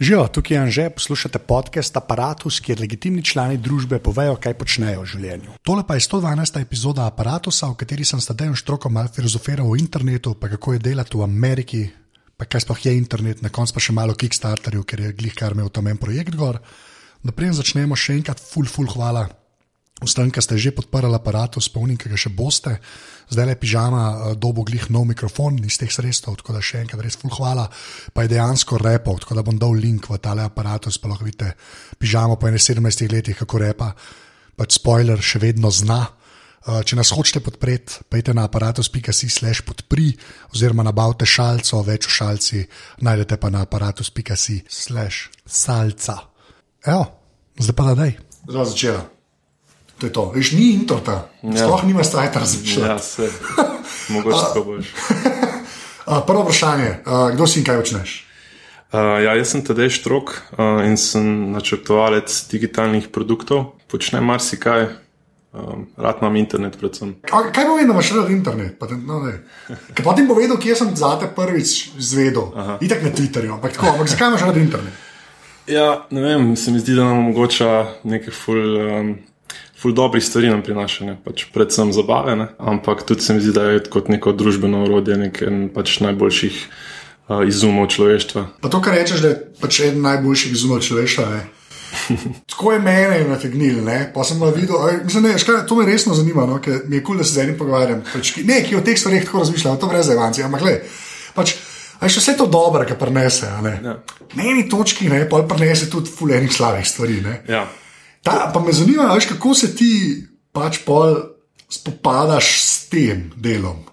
Živijo, tukaj je Anže, poslušate podcast Apparatus, kjer legitimni člani družbe povejo, kaj počnejo v življenju. Tole pa je 112. epizoda Apparatusa, v kateri sem s Tadejem Štrokom malo filozofiral o internetu, pa kako je delati v Ameriki, pa kaj sploh je internet, na koncu pa še malo Kickstarterju, ker je glih kar imel tam en projekt gor. Naprej začnemo še enkrat, full, full hvala. Ki ste že podprli aparatus, spomnim, ki ga še boste, zdaj le pižama, eh, dobo glih nov mikrofon iz teh sredstev, tako da še enkrat res full hvala, pa je dejansko repov, tako da bom dal link v tale aparatus, pa lahko vidite pižamo po 17 letih, kako repa, pač spoiler še vedno zna. Eh, Če nas hočete podpreti, pojdite na aparatus.si slash podpri oziroma nabavite šalco, več v šalci, najdete pa na aparatus.si slash salca. Evo, zdaj pa da daj. Zdaj začela. To je to. Veš, ni intro ta. Ja. Sploh nima stajta razmišljati. Ja, se. Mogoče tako boš. Prvo vprašanje, uh, kdo si in kaj počneš? Uh, ja, jaz sem Tadej Štrok uh, in sem načrtovalec digitalnih produktov. Počnem marsikaj, um, rad imam internet predvsem. Kaj, kaj pomeni, da imaš rad internet? Pa te- No, ti bom povedal, kje sem zate prvič zvedel? Itak na Twitterju, ampak tako, ampak zakaj imaš rad internet? Ja, ne vem, se mi zdi, da nam omogoča neke ful, um, ful dobrih stvari nam prinaša, ne? pač predvsem zabave, ne? ampak tudi se mi zdi, da je kot neko družbeno orodje nekaj pač najboljših uh, izumov človeštva. Pa to, kar rečeš, da je pač eden najboljših izumov človeštva. ne. Tako je mene nategnil, ne? pa sem pa videl, a, mislim, ne, škaj, to me resno zanima, no? ker mi je kul, cool, da se z enim pogovarjam. Pač, ki, ne, ki o teh stvareh tako razmišlja, to brez evanci, ampak le. Pač, a še vse to dobro, kar prenese. Ne? Ja. Na eni točki ne, pa prenese tudi fulejnih slabih stvari. Ne? Ja. Ta, pa me zanima, veš, kako se ti pač pol spopadaš s tem delom,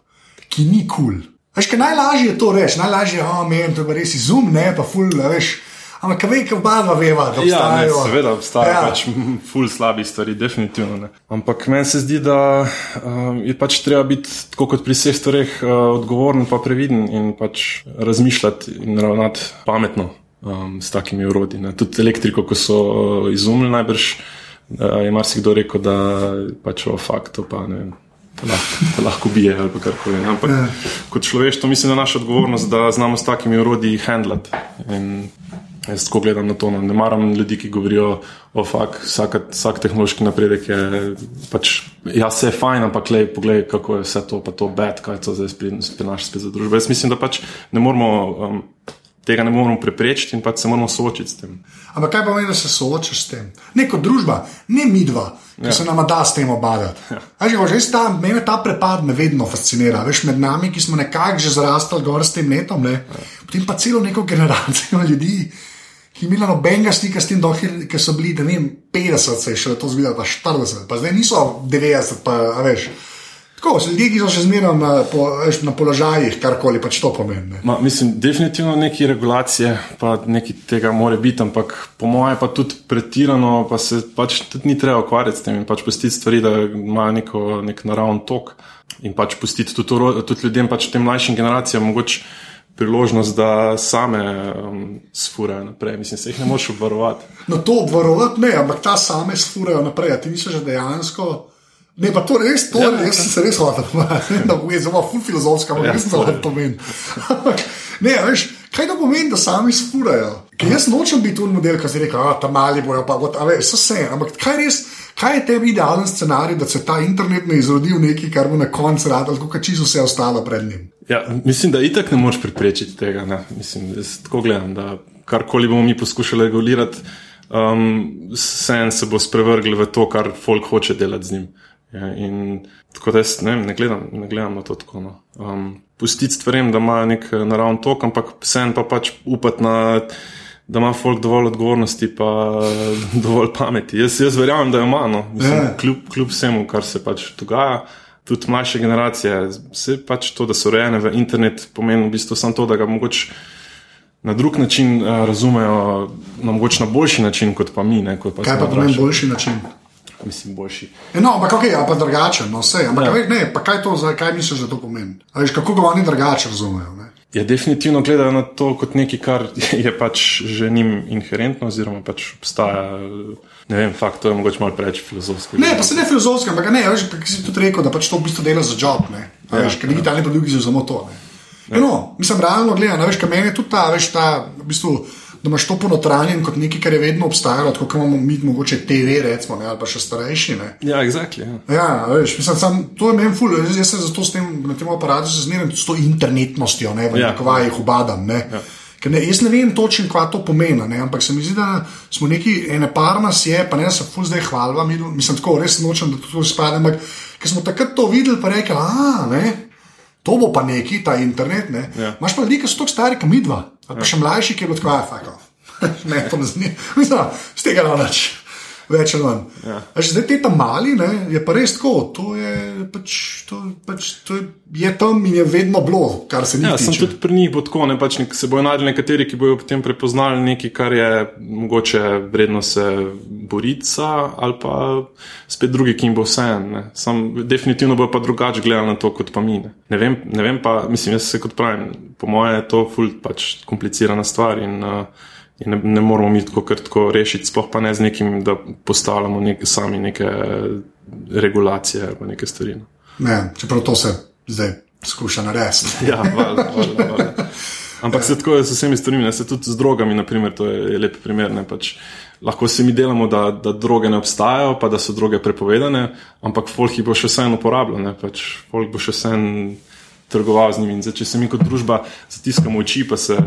ki ni kul. Cool. Veš, kaj najlažje je to reči, najlažje je, oh, meni, to je res izum, ne pa ful, a veš. Ampak ve, kaj oba dva veva, da Ja, ne, obstajajo. seveda obstajajo Ja. pač ful slabih stvari, definitivno. Ne. Ampak meni se zdi, da um, je pač treba biti, tako kot pri vseh stvareh, uh, odgovoren pa previden in pač razmišljati in ravnati pametno um, s takimi urodji. Ne. Tudi elektriko, ko so uh, izumili, najbrž uh, je marsikdo rekel, da pač o faktu pa ne te Lahko, te lahko bije ali karkoli. Ampak Ja. kot človeštvo mislim, da je naša odgovornost, da znamo s takimi urodji handlati. In Jaz tako gledam na to. No. Ne maram ljudi, ki govorijo o fakt, vsak, vsak tehnološki napredek je pač. Ja, vse je fajn, ampak lej, poglej, kako je vse to, pa to bed, kaj to zdaj prinaša spet za družbo. Jaz mislim, da pač ne moramo. Um, Tega ne moramo preprečiti in pač se moramo soočiti s tem. Ampak kaj pomeni, da se soočaš s tem? Ne kot družba, ne mi dva, ki ja. se nam da s tem obadati. Ja. Veš, ta, mene ta prepad me vedno fascinira. Veš, med nami, ki smo nekako že zrastali gor s tem netom, ne? ja. potem pa celo neko generacijo ljudi. Ki imela nobenega stika s tem, dokler ki so bili, da ne vem, 50, se je šele to zgodilo, pa 40, pa zdaj niso 90, pa veš. Tako, ljudje, ki so še zmeraj na, po, na položajih, karkoli pač to pomeni. Ma, mislim, definitivno neki regulacije, pa nekaj tega more biti, ampak po mojem pa tudi pretirano, pa se pač tudi ni treba ukvarjati s tem in pač pustiti stvari, da imajo neko, nek naravni tok in pač pustiti tudi, tudi ljudem, pač tem mlajšim generacijam, mogoče priložnost, da same um, sfurajo naprej. Mislim, se jih ne moreš obvarovati. No, to obvarovati ne, ampak ta same sfurajo naprej. A ti misliš, da dejansko. Ne, pa to res, to Ja, ja, res se res hotel. Da je zelo filozofska, ampak Ja, res to pomeni. Ne, veš, kaj to pomeni, da sami sfurajo? Ker jaz nočem biti tu model, ki si reče, da tam mali bojo pa, got, a veš, vse. Ampak kaj res, kaj je tebi idealen scenarij, da se ta internet ne izrodi v nekaj, kar bo na koncu rad, kot čisto vse ostalo pred njim. Ja, mislim, da itak ne moreš preprečiti tega. Ne. Mislim, jaz tako gledam, da karkoli bomo mi poskušali regulirati, um, sen se bo sprevrgel v to, kar folk hoče delati z njim. Ja, in tako da jaz ne, vem, ne, gledam, ne gledam na to tako. No. Um, pustiti stvarem, da imajo nek eh, naravni tok, ampak sen pa pač upati na. Da ima folk dovolj odgovornosti, pa eh, dovolj pameti. Jaz, jaz verjamem, da jo ima, no. Mislim, Ja. kljub, kljub vsemu, kar se pač dogaja, tudi mlajše generacije, vse pač to, da so rejene v internet, pomeni v bistvu samo to, da ga mogoče na drug način uh, razumejo, na mogoče na boljši način kot pa mi. Ne, kot pa Kaj pa pomeni boljši način? Mislim, boljši. E, No, ampak ok, pa drugačen, no vse. Ampak Ja. ja. ne, pa kaj to, kaj misliš, da to pomeni? Veš, kako ga oni drugače razumejo? Ne? Ja, definitivno gledajo na to kot nekaj, kar je pač že njim inherentno, oziroma pač obstaja. Ne vem, fakt, to je mogoče malo preveč filozofsko. Ne, pa se ne filozofsko, ampak ne, veš, ki si tudi rekel, da pač to v bistvu dela za job. Ne, A Ja, veš, ker digitalni produkti so samo to. Ne. Ja. No, mislim, realno gledano, veš, kaj meni je tudi ta, veš, ta v bistvu, da imaš to ponotranjen kot nekaj, kar je vedno obstajalo, tako kot imamo mi, mogoče TV, recimo, ne, ali pa še starejši. Ne. Ja, exactly, ja. Ja, veš, mislim, sam, to je meni ful, jaz, jaz se zato s tem, na tem aparatu zmerjam s to internetnostjo, ne, v Ja. ja. jih ubadam. Ne. Ja. Ker Ne, jaz ne vem točno, kaj to pomeni, ne, ampak se mi zdi, da smo neki, ene par nas je, pa ne se ful zdaj hvalva, mi- mislim, tako res nočem, da to spadne, ampak ker smo takrat to videli, pa rekli, a ne. To bo pa neki, ta internet. Ne. Ja. Imáš pa ljudi, ki so tako stari, kot midva, ali pa še mlajši, ki je bilo tako, ah, fuck off. ne, to ne zanima. Mislim, z tega ne več. Več ali manj. Ja. A že Zdaj te tam mali, ne, je pa res tako. To je, pač, to, pač, to je, je tam in je vedno bilo, kar se ni Ja, sem tiče. tudi pri njih bo tako, ne, pač nek, se bojo najdli nekateri, ki bojo potem prepoznali nekaj, kar je mogoče vredno se boriti ali pa spet drugi, ki jim bo vse en. Sam definitivno bo pa drugače gledali na to, kot pa mi. Ne, ne, vem, ne vem pa, mislim, jaz se kot pravim, po mojem je to ful pač komplicirana stvar in, uh, ne, ne moramo mi tako kar tako rešiti, sploh pa ne z nekim, da postavljamo nek, sami neke regulacije ali pa neke stvari. No. Ne, čeprav to se zdaj skuša narediti. Ja, valjda, valjda, valjda. Ampak se tako je z vsemi stvarmi, se tudi z drogami, naprimer, to je lep primer. Ne, pač, lahko se mi delamo, da, da droge ne obstajajo, pa da so droge prepovedane, ampak folk jih bo še vseeno uporabljal, pač folk bo še vseeno trgoval z njimi. In zdaj, če se mi kot družba zatiskamo oči, pa se,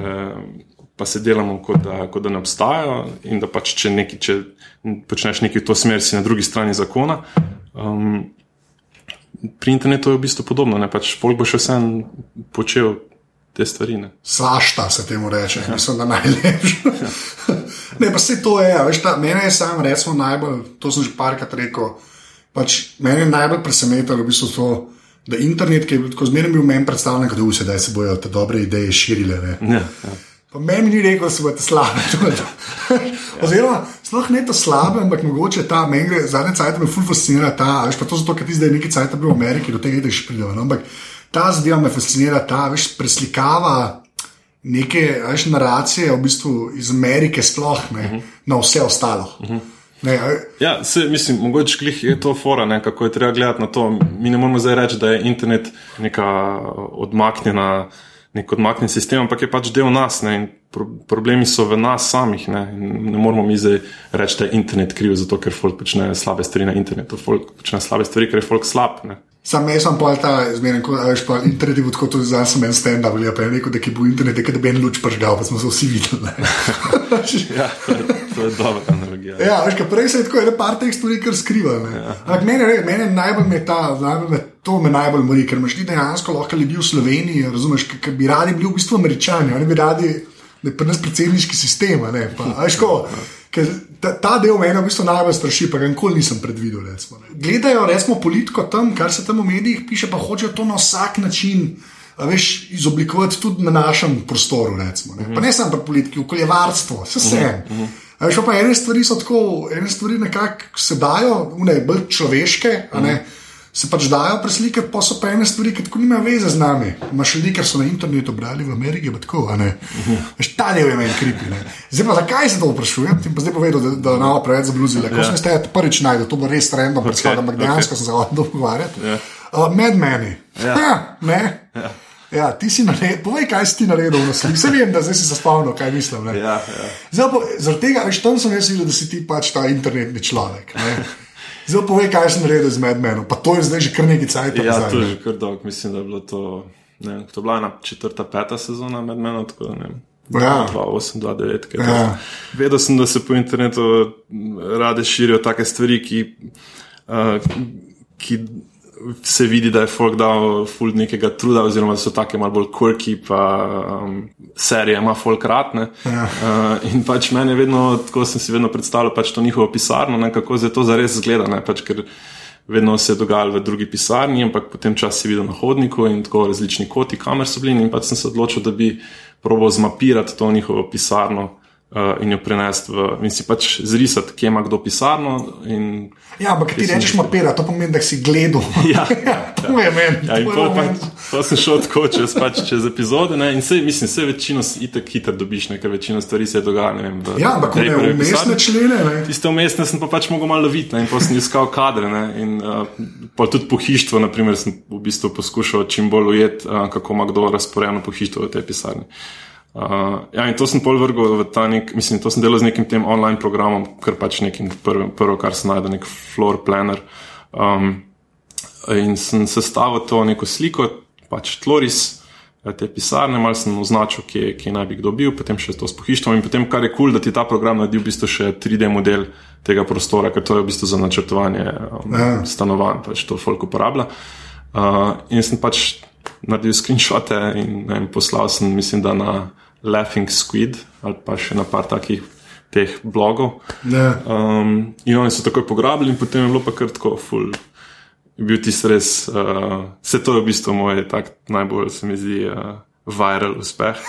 pa se delamo, kot da, kot da ne obstajajo, in da pač, če, neki, če počneš nekaj v to smer, si na drugi strani zakona. Um, pri internetu je v bistvu podobno, ne pač folk bo še vseeno počel te stvari. Ne. Svašta se temu reče, ja. mislim, da najlepše. ne, pa se to je, veš, ta, mene je sam, recimo, najbolj, to sem že parkrat rekel, pač mene je najbolj presenetilo v bistvu to, da internet, ki je bil tako zmeraj bil meni predstavljen, da vse, da se bojo te dobre ideje širile. Ne. Ja, ja. Pa meni ni rekel, da se bodo slabe. Oziroma, sploh ne to slabe, ampak mogoče ta, meni gre zadnje cajt me ful fascinira ta, veš pa to zato, ker ti zdaj nekaj cajt bil v Ameriki, do tega ideš prideva. No? Ampak ta zadeva me fascinira, ta, veš, preslikava neke, veš, naracije v bistvu iz Amerike sploh ne, uh -huh. na vse ostalo. Uh -huh. Ne, a, Ja, se, mislim, mogoče glih je to fora, ne, kako je treba gledati na to. Mi ne moramo zdaj reči, da je internet neka odmaknjena, nek odmaknjen sistem, ampak je pač del nas. Ne, pro, problemi so v nas samih. Ne, ne moramo mi zdaj reči, da je internet kriv, zato ker folk počne slabe stvari na internetu. Folk počne slabe stvari, ker je folk slab. Ne. Sam jaz sem pa ta zmeren, ko veš, pa internet je bil tako tudi za sem en stand-up, ali pa je rekel, da ki bo internet, da bi en luč pržgal, pa smo se vsi videli. Ja, to je, to je dobra analogija. Ja, veš, prej se je tako ene par teh stvari kar skriva. Ja. Ampak mene, re- mene najbolj me ta, najbolj me, to me najbolj mori, ker imaš ti dejansko lahko ljudi v Sloveniji, razumeš, ki bi radi bili v bistvu američani, oni bi radi, da je pri nas predsedniški sistem, ne, pa, veš, ko, ker ta, ta del mene v bistvu najbolj straši, pa ga nikoli nisem predvidel. Recimo, ne. Gledajo recimo politiko tam, kar se tam v medijih piše, pa hočejo to na vsak način. Veš, izoblikovati tudi na našem prostoru, recimo, ne. pa ne samo pri politiki, okoljevarstvo, vse vse. A Veš, pa ene stvari so tako, ene stvari nekako se dajo, ne, bolj človeške, a ne, se pač dajo preslikati, pa so pa ene stvari, ki tako nimajo veze z nami. Imaš ljudi, ki so na internetu brali v Ameriki, pa tako, ne. Veš, ta del je meni kripi. Ne. Zdaj pa zakaj se to vprašujem, ti pa zdaj povedal, da, da nam preveč zabluzile. Ko Ja. sem ste prvič najdel, to bo res trendno predstavljal, ampak dejansko sem se hodil dogovarjati. Ja. Uh, Med meni. Ja. Ha, ne. Ja, ti si naredil, povej, kaj si ti naredil v naslednjem. Vse vem, da zdaj si se spomnil, kaj mislim. Ne? Ja, ja. Zdaj, pa, zaradi tega, veš, tam sem jaz videl, da si ti pač ta internetni človek. ne. Zdaj, povej, kaj si naredil z medmenom. Pa to je zdaj že kar nekaj cajt. Ja, to je že kar dolgo, mislim, da je bilo to. Ne, to je bila ena četrta, peta sezona med menom, tako da ne. Ja. 2008, 2009. kaj Ja. takega. Vedel sem, da se po internetu rade širijo take stvari, ki, uh, ki se vidi, da je folk dal ful nekega truda, oziroma da so take malo bolj quirky, pa um, serije ima folk ratne. Ja. Uh, in pač meni je vedno, tako sem si vedno predstavljal, pač to njihovo pisarno, ne, kako zdaj to zares zgleda. Ne, pač, ker vedno se je dogajalo v drugi pisarni, ampak potem čas si videl na hodniku in tako različni koti, kamer so bili. In pač sem se odločil, da bi probal zmapirati to njihovo pisarno. Uh, in jo prenesti v, in si pač zrisati, kje ima kdo pisarno. In, Ja, ampak ti rečeš mapira, to pomeni, da si gledal. Ja, to je meni. Ja, in to pol pa, moment. pa sem šel tako čez, pač, čez epizode. Ne, in se, mislim, vse večino si itek hitro dobiš, nekaj večino stvari se je dogajalo. ne vem, v- Ja, ampak ne umestne člene. Ne? Tiste umestne sem pa pač mogel malo loviti ne, in pa sem iskal kadre. Ne, in uh, pa tudi pohištvo, naprimer, sem v bistvu poskušal čim bolj ujeti, uh, kako ima kdo razporejeno pohištvo v tej pisarni. Uh, ja, in to sem pol vrgel v ta nek, mislim, to sem delal z nekim tem online programom, kar pač nekim prvo, prvo kar se najde, nek floor planner. Um, in sem sestavil to neko sliko, pač tloris, eh, te pisarne, malo sem označil, kje, kje naj bi kdo bil, potem še to s pohištvom in potem, kar je kul, cool, da ti ta program naredi v bistvu še 3D model tega prostora, ker to je v bistvu za načrtovanje um, ja. stanovanj, pač to folk uporablja. Uh, in sem pač naredil screenshote in vem, poslal sem, mislim, da na Laughing Squid ali pa še na par takih teh blogov. Ja. Um, in oni so takoj pograbili, in potem je bilo pa kar tako, ful. Bil ti res, uh, vse to je v bistvu moj tak najbolj, se mi zdi, uh, viral uspeh.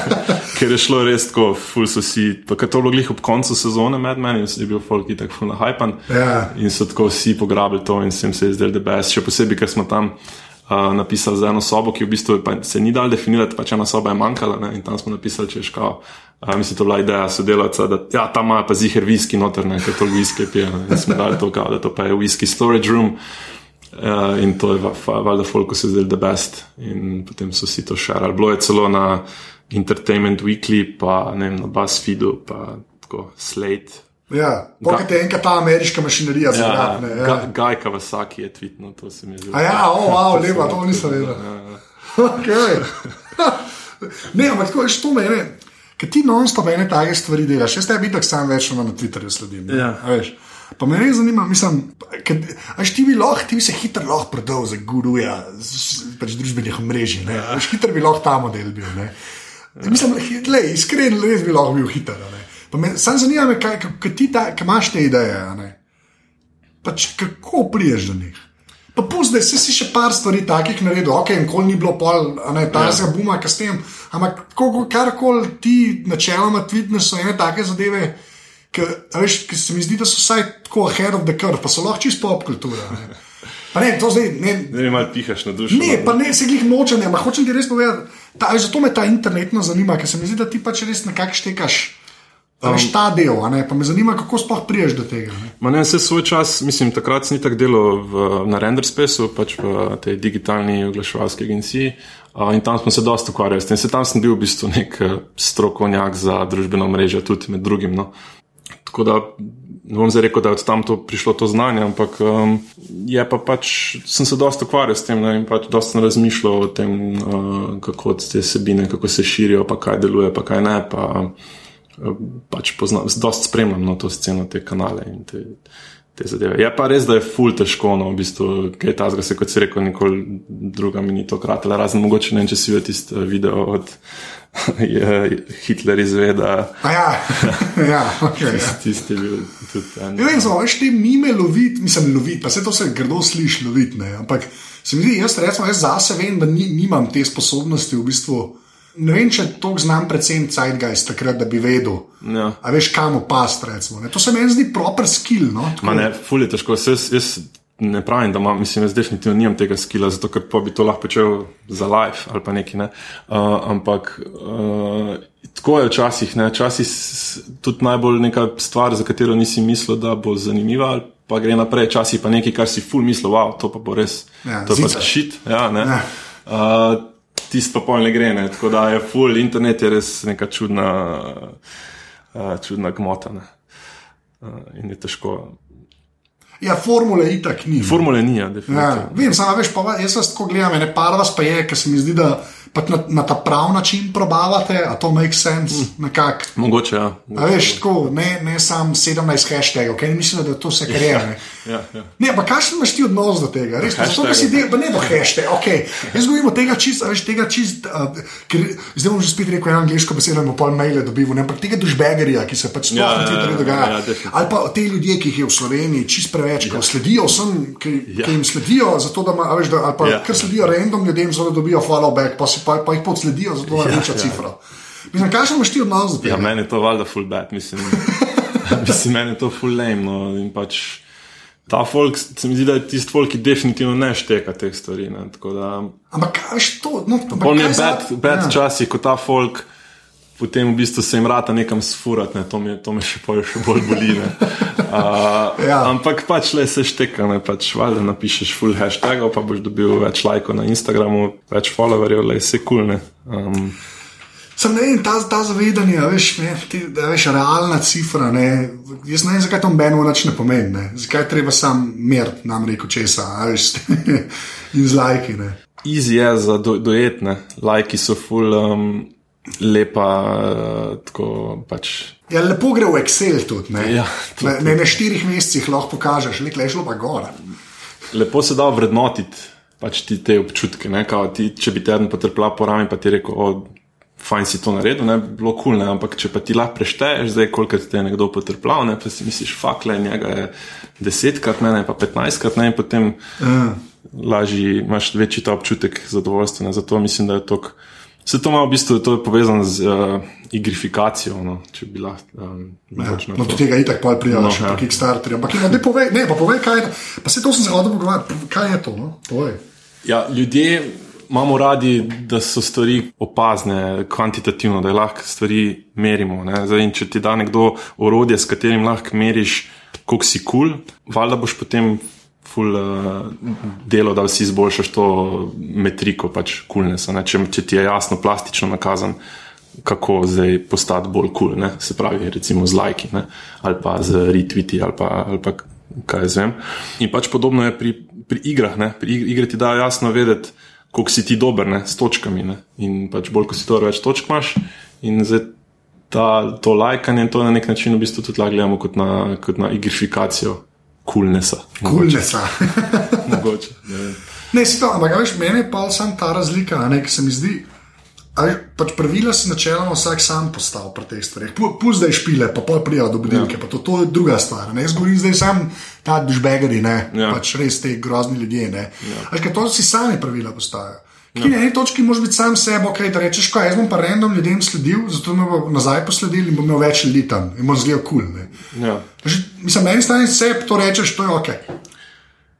Ker je šlo res tako, ful so si, kad to bilo glih ob koncu sezone med meni, in so bili folki tako ful nahajpan. Ja. In so tako vsi pograbili to in sem se izdel debes, še posebej, ker smo tam uh, napisali za eno sobo, ki v bistvu se ni dal definirati, pač ena soba je manjkala ne? in tam smo napisali, če je škal. Uh, mislim, to je bila ideja sodelavca, da ja, tam ima pa zihar viski noter, ne, ker to viski pije. In smo dali to, kao, da to pa je whisky storage room. Uh, in to je valjda folko se zdaj the best. In potem so vsi to šarali. Bilo je celo na Entertainment Weekly, pa ne vem, na BuzzFeedu, pa tako Slate. Ja, pokaj te enkrat ta ameriška mašinerija Ja, zgrabne. Ja, Ga- Guy Kawasaki je tweetno, to se mi je zelo. A ja, o, wow, lepa, to nisem vedel. Okay. ne, ampak tako veš, to mene. Ker ti non-stop ene take stvari delaš, jaz tebi tako sam več na Twitterju sledim. ne. Ja. Veš. Pa me res zanima, mislim, až ti bi lahko, ti bi se hitro lahko prodal za guruja pač družbenih omrežij. Veš, Hitro bi lahko ta model bil. Ne. Mislim, le, iskren, res bi lahko bil hiter. ne. Me Sam zanima, me, kaj, kaj, kaj ti ta, kaj imaš te ideje. ne. Pač kako priješ do njih? Pa pusti, da si še par stvari takih naredil, ok, nikoli ni bilo pol, ne ta zga buma, kaj s tem. Ampak kako- karkoli ti načeloma tvitneš, so ene take zadeve, ki se mi zdi, da so vsaj tako ahead of the curve, pa so lahko čisto pop kultura. Ne. Pa ne, to zdaj ne. Ne vem, malo pihaš na dušo. Ne, pa ne, se jih nočem, ampak hočem ti res povedati, ta, zato me ta internetno zanima, ker se mi zdi, da ti pač res nekako štekaš. Um, veš, ta del, ne, pa me zanima, kako sploh priješ do tega. Ne. Ne, vse svoj čas, mislim, takrat sem tako delal v, na Renderspaceu, pač v tej digitalni oglaševalski agenciji. Uh, in tam smo se dosta ukvarjali s tem. Se tam sem bil v bistvu nek eh, strokovnjak za družbeno mrežo, tudi med drugim. No. Tako da ne bom zdaj rekel, da je od tam to prišlo to znanje, ampak um, je pa pač, sem se dosta ukvarjal s tem ne, in pač dosta sem razmišljal o tem, uh, kako te sebine, kako se širijo, pa kaj deluje, pa kaj ne. Pa, uh, pač poznam, dosta spremljam no, to sceno, te kanale in te, te zadeve. Je pa res, da je ful težko, no, v bistvu, kaj ta zga se, kot si rekel, nikoli druga mi ni to kratela, razen mogoče ne, če si videl tisti eh, video od je Hitler izveda. A ja, ja, okay, ja. Tisti je bil tudi en. Ne vem, samo veš te mime loviti, mislim, loviti, pa se to se grdo sliši loviti. ne, Ampak se mi zdi, jaz recimo, jaz zase vem, da ni, nimam te sposobnosti v bistvu. Ne vem, če to znam predvsem Zeitgeist takrat, da bi vedel. Ja. A veš, kam upast, recimo. Ne? To se meni zdi proper skill. No? Tako- Ma ne, ful je težko. Saj Jaz, jaz ne pravim, da imam, mislim, jaz definitivno nimam tega skila, zato ker pa bi to lahko počel za live ali pa nekaj. Ne? Uh, ampak uh, tako je včasih, ne? včasih tudi najbolj neka stvar, za katero nisi mislil, da bo zanimiva. Pa gre naprej, včasih pa nekaj, kar si ful mislil, wow, to pa bo res. Ja, to je zica. pa šit. Ja, ne. Ja. Uh, Tisto pa pol ne gre, ne? tako da je full internet je res neka čudna, uh, čudna gmota. Ne? Uh, in je težko. Ja, formule itak ni. Formule ni, ja, Ja, definitivno. vem, samo veš, pa jaz vas tako gledam, ne par vas pa je, ker se mi zdi, da pač na, na ta prav način probavate, a to makes sense, mm. nekako. Mogoče, ja. A veš, tako, ne, ne sam 17 hashtagov, ker mislim, da je to vse, kar je. Ne. Ja, ja. Ne, pa kakšen imaš ti odnos do tega? Res, ker hashtagov. si del, pa ne do hashtag, ok. Jaz govorim o tega čist, veš, tega čist, uh, ker zdaj bom že spet rekel eno angliško besedo, bomo pol maile dobili, ne, ampak tega dušbegerja, ki se pač sploh Ja, na ja, Twitterju ja, dogaja. ja, definitivno. Ali pa te ljudje, ki jih je v Sloveniji čist preveč, ki sledijo vsem, ki, Ja. ki jim sledijo, zato da, ima, veš, da ali pa Ja. ker sledijo random ljudem, zato da dobijo follow back, pa, pa, pa jih podsledijo, zato da je večja cifra. Mislim, kakšen imaš ti odnos do Ja, tega? meni je to valjda full bad, mislim, mislim meni je to full lame. No, pač ta folk, se mi zdi, da je tisti folk, ki definitivno ne šteka teh stvari. Ne, da, Ampak kaj veš to? No, mi je bad, bad ja. časi, ko ta folk. Potem v bistvu se jim rata nekam sfurati, ne, to, me, to me še, pol še bolj boli. ne. Uh, Ja. Ampak pač le se šteka, ne pač valjda napišeš full hashtagov, pa boš dobil več lajkov na Instagramu, več followerjev, le se kul. Cool, um, Sem ne vem, ta, ta zavedanje, veš, ne, ti, a veš, realna cifra. Ne, jaz ne vem, zakaj to meni več ne pomeni. Ne, zakaj treba sam meriti, nam reko česa, veš, in z lajki. Ne. Easy je za do, dojetne, lajki so full um, lepa, uh, tako pač. Ja, lepo gre v Excel tudi. Ne, Ja, tudi, ne, ne na štirih mesecih lahko pokažeš, le klej šlo pa gor. Lepo se da vrednotiti pač ti te občutke. Ne, kao, ti, če bi teden potrpla po rami, pa ti rekel, o, fajn si to naredil, ne bi bilo kul, cool, ampak če pa ti lahko prešteješ, zdaj koliko ti je nekdo potrpel, ne, pa si misliš, fakle, njega je desetkrat, mene pa petnajstkrat, ne, in potem Uh. lažji, imaš večji ta občutek zadovoljstva. Ne, zato mislim, da je to. Vse to ima v bistvu to povezano z uh, igrifikacijo, no, če bi lahko. Um, na No, to. do tega itak pa prijaviš, No, ja. Kickstarter. Ampak no, ne povej, ne, pa povej, kaj je. Pa se to sem se hodil pogovarjati, kaj je to, no? Povej. Ja, ljudje imamo radi, da so stvari opazne, kvantitativno, da lahko stvari merimo. ne. Zdaj, če ti da nekdo orodje, s katerim lahko meriš, koliko si kul, cool, valjda boš potem ful uh, delo, da si izboljšaš to metriko, pač kulnesa. ne. Če, če ti je jasno, plastično nakazan. Kako zdaj postati bolj kul, cool, se pravi, recimo z lajki ne? ali pa z retweeti ali pa, ali pa kaj jaz vem. In pač podobno je pri, pri igrah. Ne? Pri ig- igri ti da jasno vedeti, koliko si ti dober ne? s točkami. Ne? In pač bolj, ko si dober, več točk imaš. In zdaj ta, to lajkanje, to na nek način v bistvu tudi gledamo kot na, kot na igrifikacijo kulnesa. Kulnesa. Mogoče. ne vem. ne, si to, ampak veš, meni je pa sam ta razlika, ne, ki se mi zdi. A veš, Pač pravila si načeloma vsak sam postavil pri teh stvareh. Pust zdaj špile, pa pol prijav do budilke, ja. pa to, to je druga stvar. Ne? Jaz govorim zdaj sam ta dušbegari, ne, ja. Ja. pač res te grozni ljudje. Ne. Ja. Ker to si sami pravila postavijo. Ki na eni točki moraš biti sam sebe, okay, da rečeš, kaj jaz bom pa random ljudem sledil, zato me bo nazaj posledil in bom imel več ljudi tam in bom zgledal kul. Cool, Ja. Mislim, na eni strani sebe to rečeš, to je ok.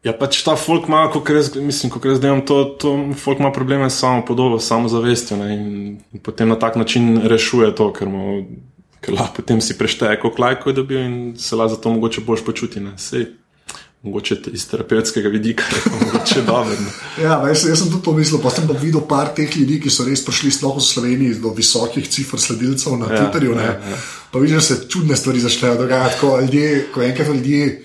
Ja, pač ta folk ima, kot jaz, mislim, kot jaz delam, to, to folk ima probleme s samo podobo, samo zavestjo ne, in potem na tak način rešuje to, ker, mu, ker lahko potem si prešteje, koliko lajkov je dobil in se lahko zato mogoče boš počuti. Ne. Sej, mogoče iz terapevtskega vidika mogoče dobro. ne. Ja, veš, jaz sem tudi to mislil, pa sem pa videl par teh ljudi, ki so res prišli sploh v Sloveniji do visokih cifr sledilcev na Ja, Twitterju. ja, Ja, ja. Pa vidiš, da se čudne stvari začnejo dogajati, ko, ljudje, ko enkrat ljudje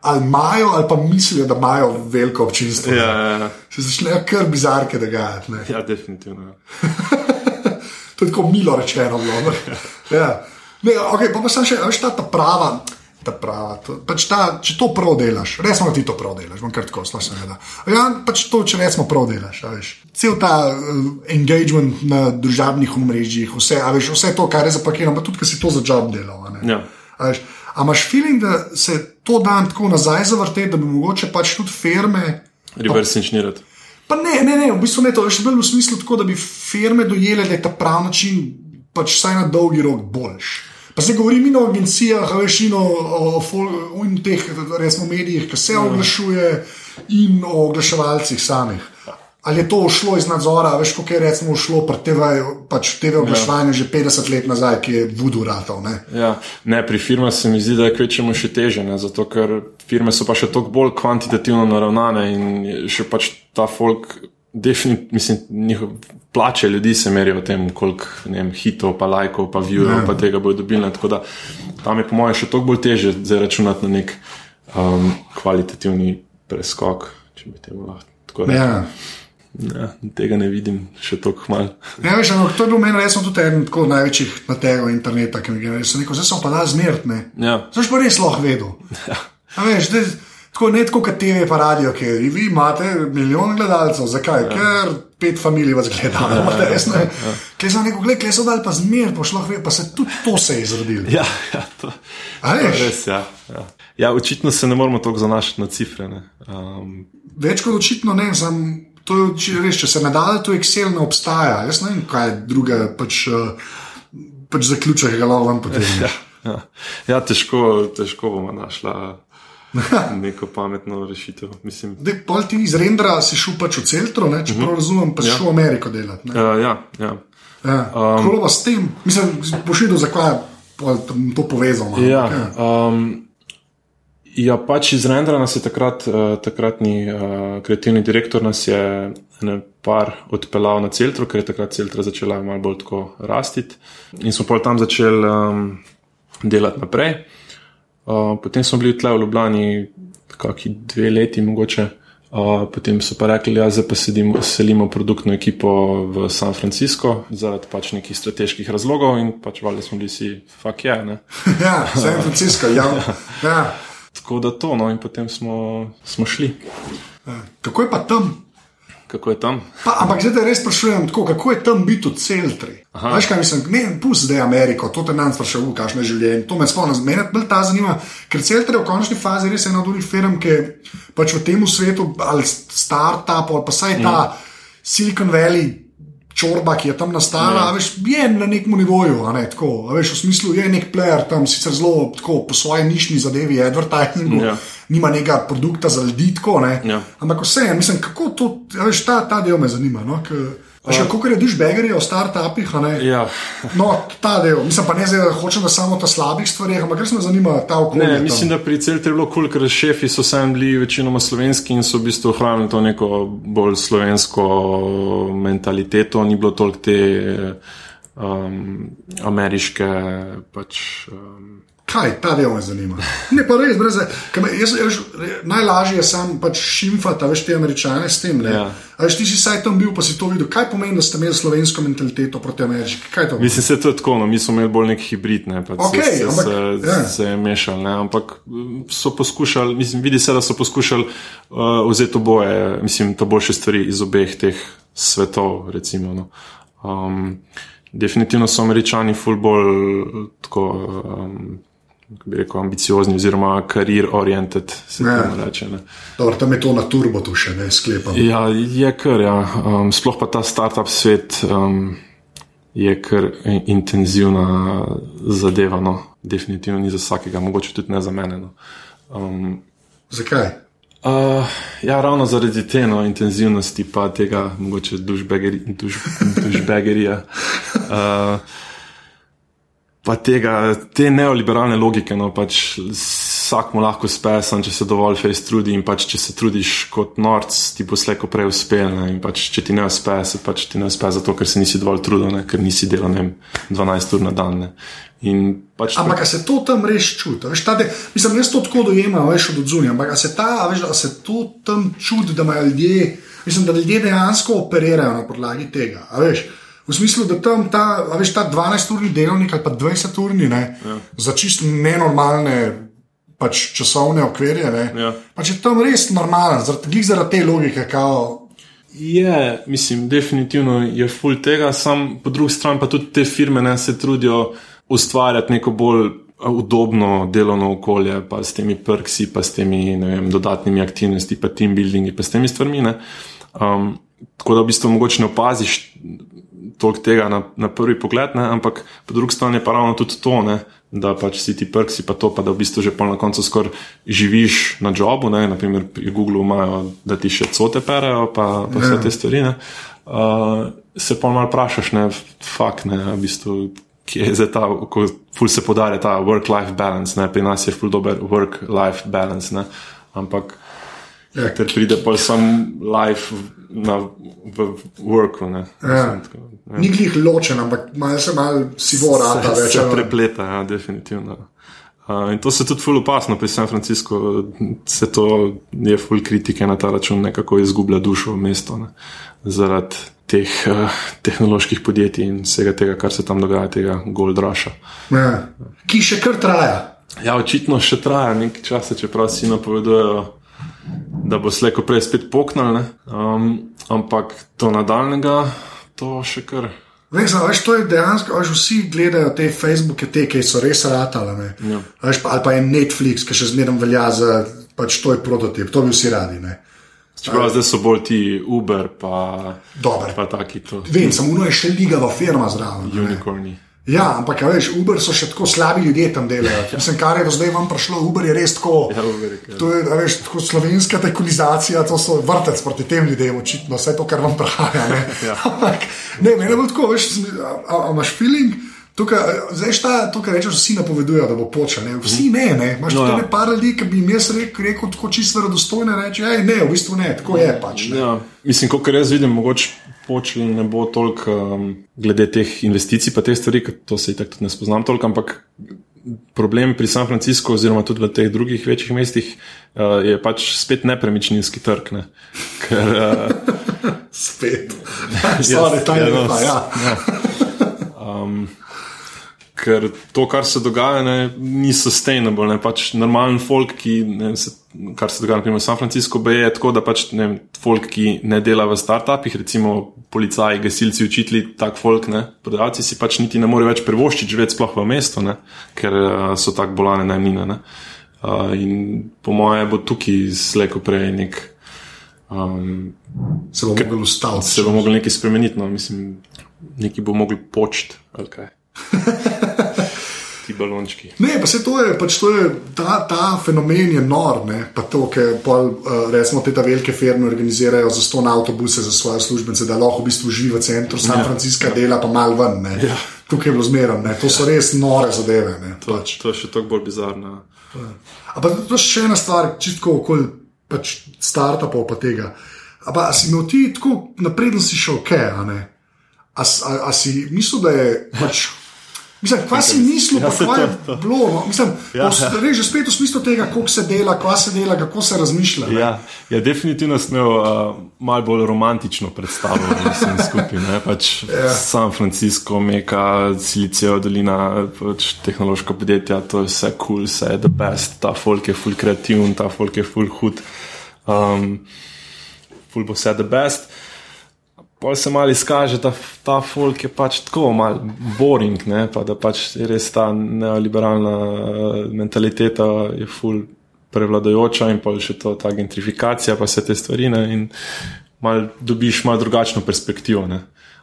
ali imajo ali pa mislijo, da imajo veliko občinstvo. Ja, ja, ja. Se začnejo kar bizarke dogajati. ne. ja, definitivno. Ja. To je tako milo rečeno. bilo, Ja. Ne, okay, pa, pa sem še, a veš, ta, ta prava. Ta prava, to, pač ta, če to prav delaš, resno ti to prav delaš, bom kar tako slašen. Ja, pač to, če resno prav delaš, a veš. Cel ta uh, engagement na družabnih omrežjih, vse, a veš, vse to, kar je zapakirano, pa tudi, ker si to za job delal. Ja. A veš, A imaš feeling, da se to dan tako nazaj zavrte, da bi mogoče pač tudi firme. Reverse inženirati. Pa ne, ne, ne, v bistvu ne, to je še bolj v smislu tako, da bi firme dojele, da je ta pravi način pač vsaj na dolgi rok boljš. Pa se govori mi o agencijah, a veš, in o, o, o in teh, resmo, medijih, ki se oglašuje, in o oglaševalcih samih. Ali je to šlo iz nadzora, veš, kako je recimo šlo pri TV, pač TV oglaševanju že 50 let nazaj, ki je vudu ratov. Ne? Ja, ne, pri firmah se mi zdi, da je kvečemu še teže, ne, zato ker firme so pa še toliko bolj kvantitativno naravnane in še pač ta folk, definitivno, mislim, njihov plače ljudi se merijo v tem, koliko vem, hitov, pa lajkov, pa viewov, pa tega bodo dobili. Tako da tam je po mojem še toliko bolj teže zaračunati na nek um, kvalitativni preskok, če bi temu lahko. tako rekel. Ja. Ja, tega ne vidim še toliko malo. Ja, veš, ampak to je bil meni resno tudi eden tako največjih materialov interneta, ki mi je rekel, zdaj sem pa da zmert, ne. Ja. Zdaj pa res lahko vedel. A veš, zdaj, tako ne tako kot TV pa radio, ker vi imate milijon gledalcev, zakaj? Ja. Ker pet familij vas gleda, ja, ja, resno. Ja. Kaj so neko gledali, kaj so dali pa zmer, pa šlo pa se tudi to se je zrodilo. Ja, ja, to, to je res. Ja, ja. ja, očitno se ne moramo tako zanašati na cifre. ne. Um, Več kot očitno ne, sem, to je, če, res, če se da, to Excel ne obstaja. Jaz ne vem, kaj je druga pač, uh, pač zaključek, ga lahko vam potem. ja, ja. ja težko, težko bomo našla neko pametno rešitev. Mislim, Dej, pol ti iz rendra si šel pač v Celtro, ne, če prav razumem, pa si Ja. šel v Ameriko delati. ne. uh, ja, ja. Ja. Um, Kako pa s tem, mislim, boš videl, zakaj je to povezano. Ja, ampak, um, Ja, pač iz Rendra nas je takrat, uh, takratni uh, kreativni direktor nas je par odpeljal na Celtro, ker je takrat Celtra začela malo bolj tako rasti. In smo pa tam začeli um, delati naprej. Uh, potem smo bili tle v Ljubljani, kakšni dve leti, mogoče. Uh, potem so pa rekli, da ja, zdaj pa sedimo, selimo produktno ekipo v San Francisco zaradi pač nekih strateških razlogov in pač valjda smo bili vsi, fuck. Yeah, ja, San Francisco, ja. ja. Tako da to, no in potem smo, smo šli. Ja. Kako je pa tam? Kako je tam? Pa, ampak zdaj res sprašujem, tako, kako je tam biti v celtri. Veš, kaj mislim, ne, pusti zdaj Ameriko, to te nam sprašuje, kakšno je življenje. To me spomni, mene bolj ta zanima, ker celtri v končni fazi res je ena od unih firm, ki pač v tem svetu, ali start-up, ali pa saj ta mm. Silicon Valley čorba, ki je tam nastala, ja. veš, je na nekem nivoju. Ne, tako, veš, v smislu je nek player tam, sicer zelo tako, po svoje nišni zadevi, advertisingu, ja. nima nekega produkta za ljudi. Tako, ja. Ampak vse, mislim, kako to, veš, ta, ta del me zanima. No, k, Še kako rediš begeri o startupih? Ja. No, ta del. Mislim pa ne zdaj, da hočem samo ta slabih stvari, ampak res me zanima ta okolje. Ne, mislim, da pri celih je bilo kul, ker šefi so sami bili večinoma slovenski in so v bistvu ohranili to neko bolj slovensko mentaliteto, ni bilo toliko te um, ameriške pač. Um, Kaj ta del me zanima? Ne, pa res, brez, jaz, jaz, najlažje je sam pač šimfati, veš, te američane s tem. Ja. Veš, ti si saj tam bil, pa si to videl. Kaj pomeni, da ste imeli slovensko mentaliteto proti ameriški? Mislim, se to je tako, no, mi smo imeli bolj nek hibrid, ne, pač okay, se, ampak, se, ja. se je mešal, ne, ampak so poskušali, mislim, vidi se, da so poskušali uh, vzeti oboje, mislim, to boljše stvari iz obeh teh svetov, recimo. No. Um, definitivno so američani ful bolj tako. Um, bi rekel, ambiciozni, oziroma karier oriented. Reče, Dobro, tam je to na turbo, tu še ne sklepam. Ja, je kar, ja. um, sploh pa ta startup svet um, je kar intenzivna zadeva. No. Definitivno ni za vsakega, mogoče tudi ne za mene. No. Um, Zakaj? Uh, ja, ravno zaradi te no, intenzivnosti, pa tega, mogoče dušbegerija. Duš, uh, pa tega, te neoliberalne logike, no pač vsak mu lahko uspe, sem, če se dovolj fejs trudi in pač če se trudiš kot norc, ti bo slejko prej uspel. Ne? In pač če ti ne uspe, se pač ti ne uspe zato, ker se nisi dovolj trudil, ne? ker nisi delal ne, 12 ur na dan. Pač ampak to... se to tam res čuti? Mislim, jaz to tako dojemam, veš od zunija. Ampak se, ta, veš, se to tam čuti, da imajo ljudje, mislim, da ljudje dejansko operirajo na podlagi tega. V smislu, da tam ta, veš, ta 12-urni delovnik ali pa 20-urni, ja. za čist nenormalne pač, časovne okvirje, ja. pač je tam res normalen, zaradi zarad te logike. Kao, Je, mislim, definitivno je full tega, sam po drugi strani pa tudi te firme ne, se trudijo ustvarjati neko bolj udobno delovno okolje, pa s temi prksi, pa s temi vem, dodatnimi aktivnostmi, pa team buildingi, pa s temi stvarmi. Um, tako da v bistvu mogoče ne opaziš toliko tega na, na prvi pogled, ne? ampak po drugi strani je pa ravno tudi to, ne? da pač si ti prksi, pa to, pa da v bistvu že na koncu skoraj živiš na jobu. Ne? Naprimer, pri Googlu imajo, da ti še cote perejo, pa, pa vse ja. te stvari. Uh, se pa malo vprašaš, ne, fakt, ne, v bistvu, kje je ta, ko ful se podarja ta work-life balance, ne, pri nas je ful dober work-life balance, ne, ampak ja. ker pride pa sam life na, v worku. Ne, ja. Mislim, Ja. Ni jih ločen, ampak malo se malo sivo rata več. Se prepleta, ja, definitivno. Uh, in to se tudi ful opasno pri San Franciscu, se to je ful kritike na ta račun, nekako izgublja dušo v mesto ne, zaradi teh uh, tehnoloških podjetij in vsega tega, kar se tam dogaja, tega gold rusha. Ja. Ki še kar traja. Ja, očitno še traja nekaj časa, čeprav si napovedujejo, da bo slejko prej spet poknil, um, ampak to nadaljnega to še kar. Veš, veš, to je dejansko, veš, vsi gledajo te Facebooke, te, ki so res ratale. Ja. Veš, pa, ali pa je Netflix, ki še zmeraj velja za pač, to je prototip, to bi vsi radi. Čeprav zdaj so bolj ti Uber, pa, pa taki to. Vem, samo eno je še ligava firma zraven. Unicorni. Ne? Ja, ampak veš, Uber so še tako slabi ljudje tam delajo. Mislim, kar je do zdaj vam prišlo, Uber je res tako. Ja, Uber, to je veš, tako slovenska tekunizacija, to so vrtec proti tem ljudem, očitno vse to, kar vam pravijo. Ne, ja. ampak, ne, meni je bilo tako, veš, a, a, a imaš feeling. Tukaj, zdaj, šta, tukaj rečeš, vsi napovedujejo, da bo počel. Ne? Vsi ne, ne. Imaš No, no, ja. ja. par ljudi, ki bi jim jaz rekel, rekel tako čisto verodostojno, reči, hej, ne, v bistvu ne, tako je pač. Ne? Ja, mislim, kot jaz vidim, mogoče počel ne bo toliko um, glede teh investicij, pa te stvari, ker to se itak tudi ne spoznam toliko, ampak problem pri San Franciscu, oziroma tudi v teh drugih večjih mestih, uh, je pač spet nepremičninski trg. Ne? Ker, uh, Spet. Stvari, ta je ja, no, lepa, ja. Ker to, kar se dogaja, ne, ni sustainable. Ne, pač normalen folk, ki, ne, se, kar se dogaja naprimer, v San Franciscu, je tako, da pač ne, folk, ki ne dela v startupih, recimo policaji, gasilci, učitelji, tak folk, ne, prodajalci si pač niti ne morejo več privoščiti živeti sploh v mestu, ne, ker uh, so tako bolane najmine. Ne. Uh, in po moje bo tukaj slejko prej nek. Um, Se bo mogel ustaviti. se bo moglo nekaj spremeniti, no, mislim, nekaj bo mogli početi. Ti balončki. Ne, pa se to je, pač to je ta, ta fenomen je nor, ne, pa to, ker pol, uh, recimo te velike firme organizirajo za ston avtobuse za svoje službence, da lahko v bistvu živi v centru San Francisca, dela pa mal ven, ne. Ja. Tukaj je bilo zmerno, to so res nore zadeve, ne. Pač. To je še toliko bolj bizarno. Ampak to je še ena stvar, čistko okoli pač startupov pa tega. Ampak si imel ti tako napreden si šel, kaj, a ne? A, a, a si mislil, da je pač. Mislim, kaj si mislil, Ja, pa kaj je to- to. bilo? No? Mislim, Ja. Reži spet v smislu tega, kako se dela, kva se dela, kako se razmišlja. ne. Ja, ja, definitivno sem imel uh, malo bolj romantično predstavo vsem skupaj. ne, Pač Ja. San Francisco, Meka, Silicijeva dolina, pač tehnološka podjetja, to je vse kul, cool, vse je the best, ta folk je full kreativen, ta folk je full hud, um, full bo vse the best. Pol se malo izkaže, da f- ta folk je pač tako malo boring, ne? pa da pač res ta neoliberalna eh, mentaliteta je ful prevladojoča in pa še to, ta gentrifikacija, pa vse te stvari. Ne? In mal dobiš malo drugačno perspektivo. ne.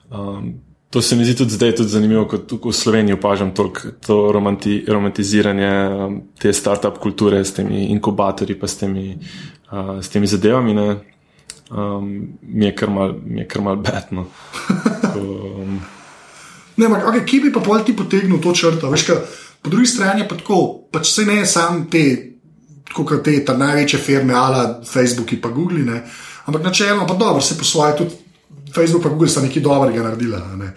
Um, to se mi zdi tudi zdaj tudi zanimivo, kot v Sloveniji opažam toliko to romanti, romantiziranje um, te startup kulture s temi inkubatorji, pa s temi, uh, s temi zadevami. Ne? Um, mi je kar mal, mi je kar mal betno. Um, Ne, ampak okay, kje bi pa pol ti potegnil to črto? Veš, ka, po drugi strani je pa tako, pač se ne sam te, kot te ta največje firme, ala Facebook in pa Google, ne, ampak načeloma pa dobro, se po svoje tudi Facebook in Google sta nekaj dobrega naredila. a Ne.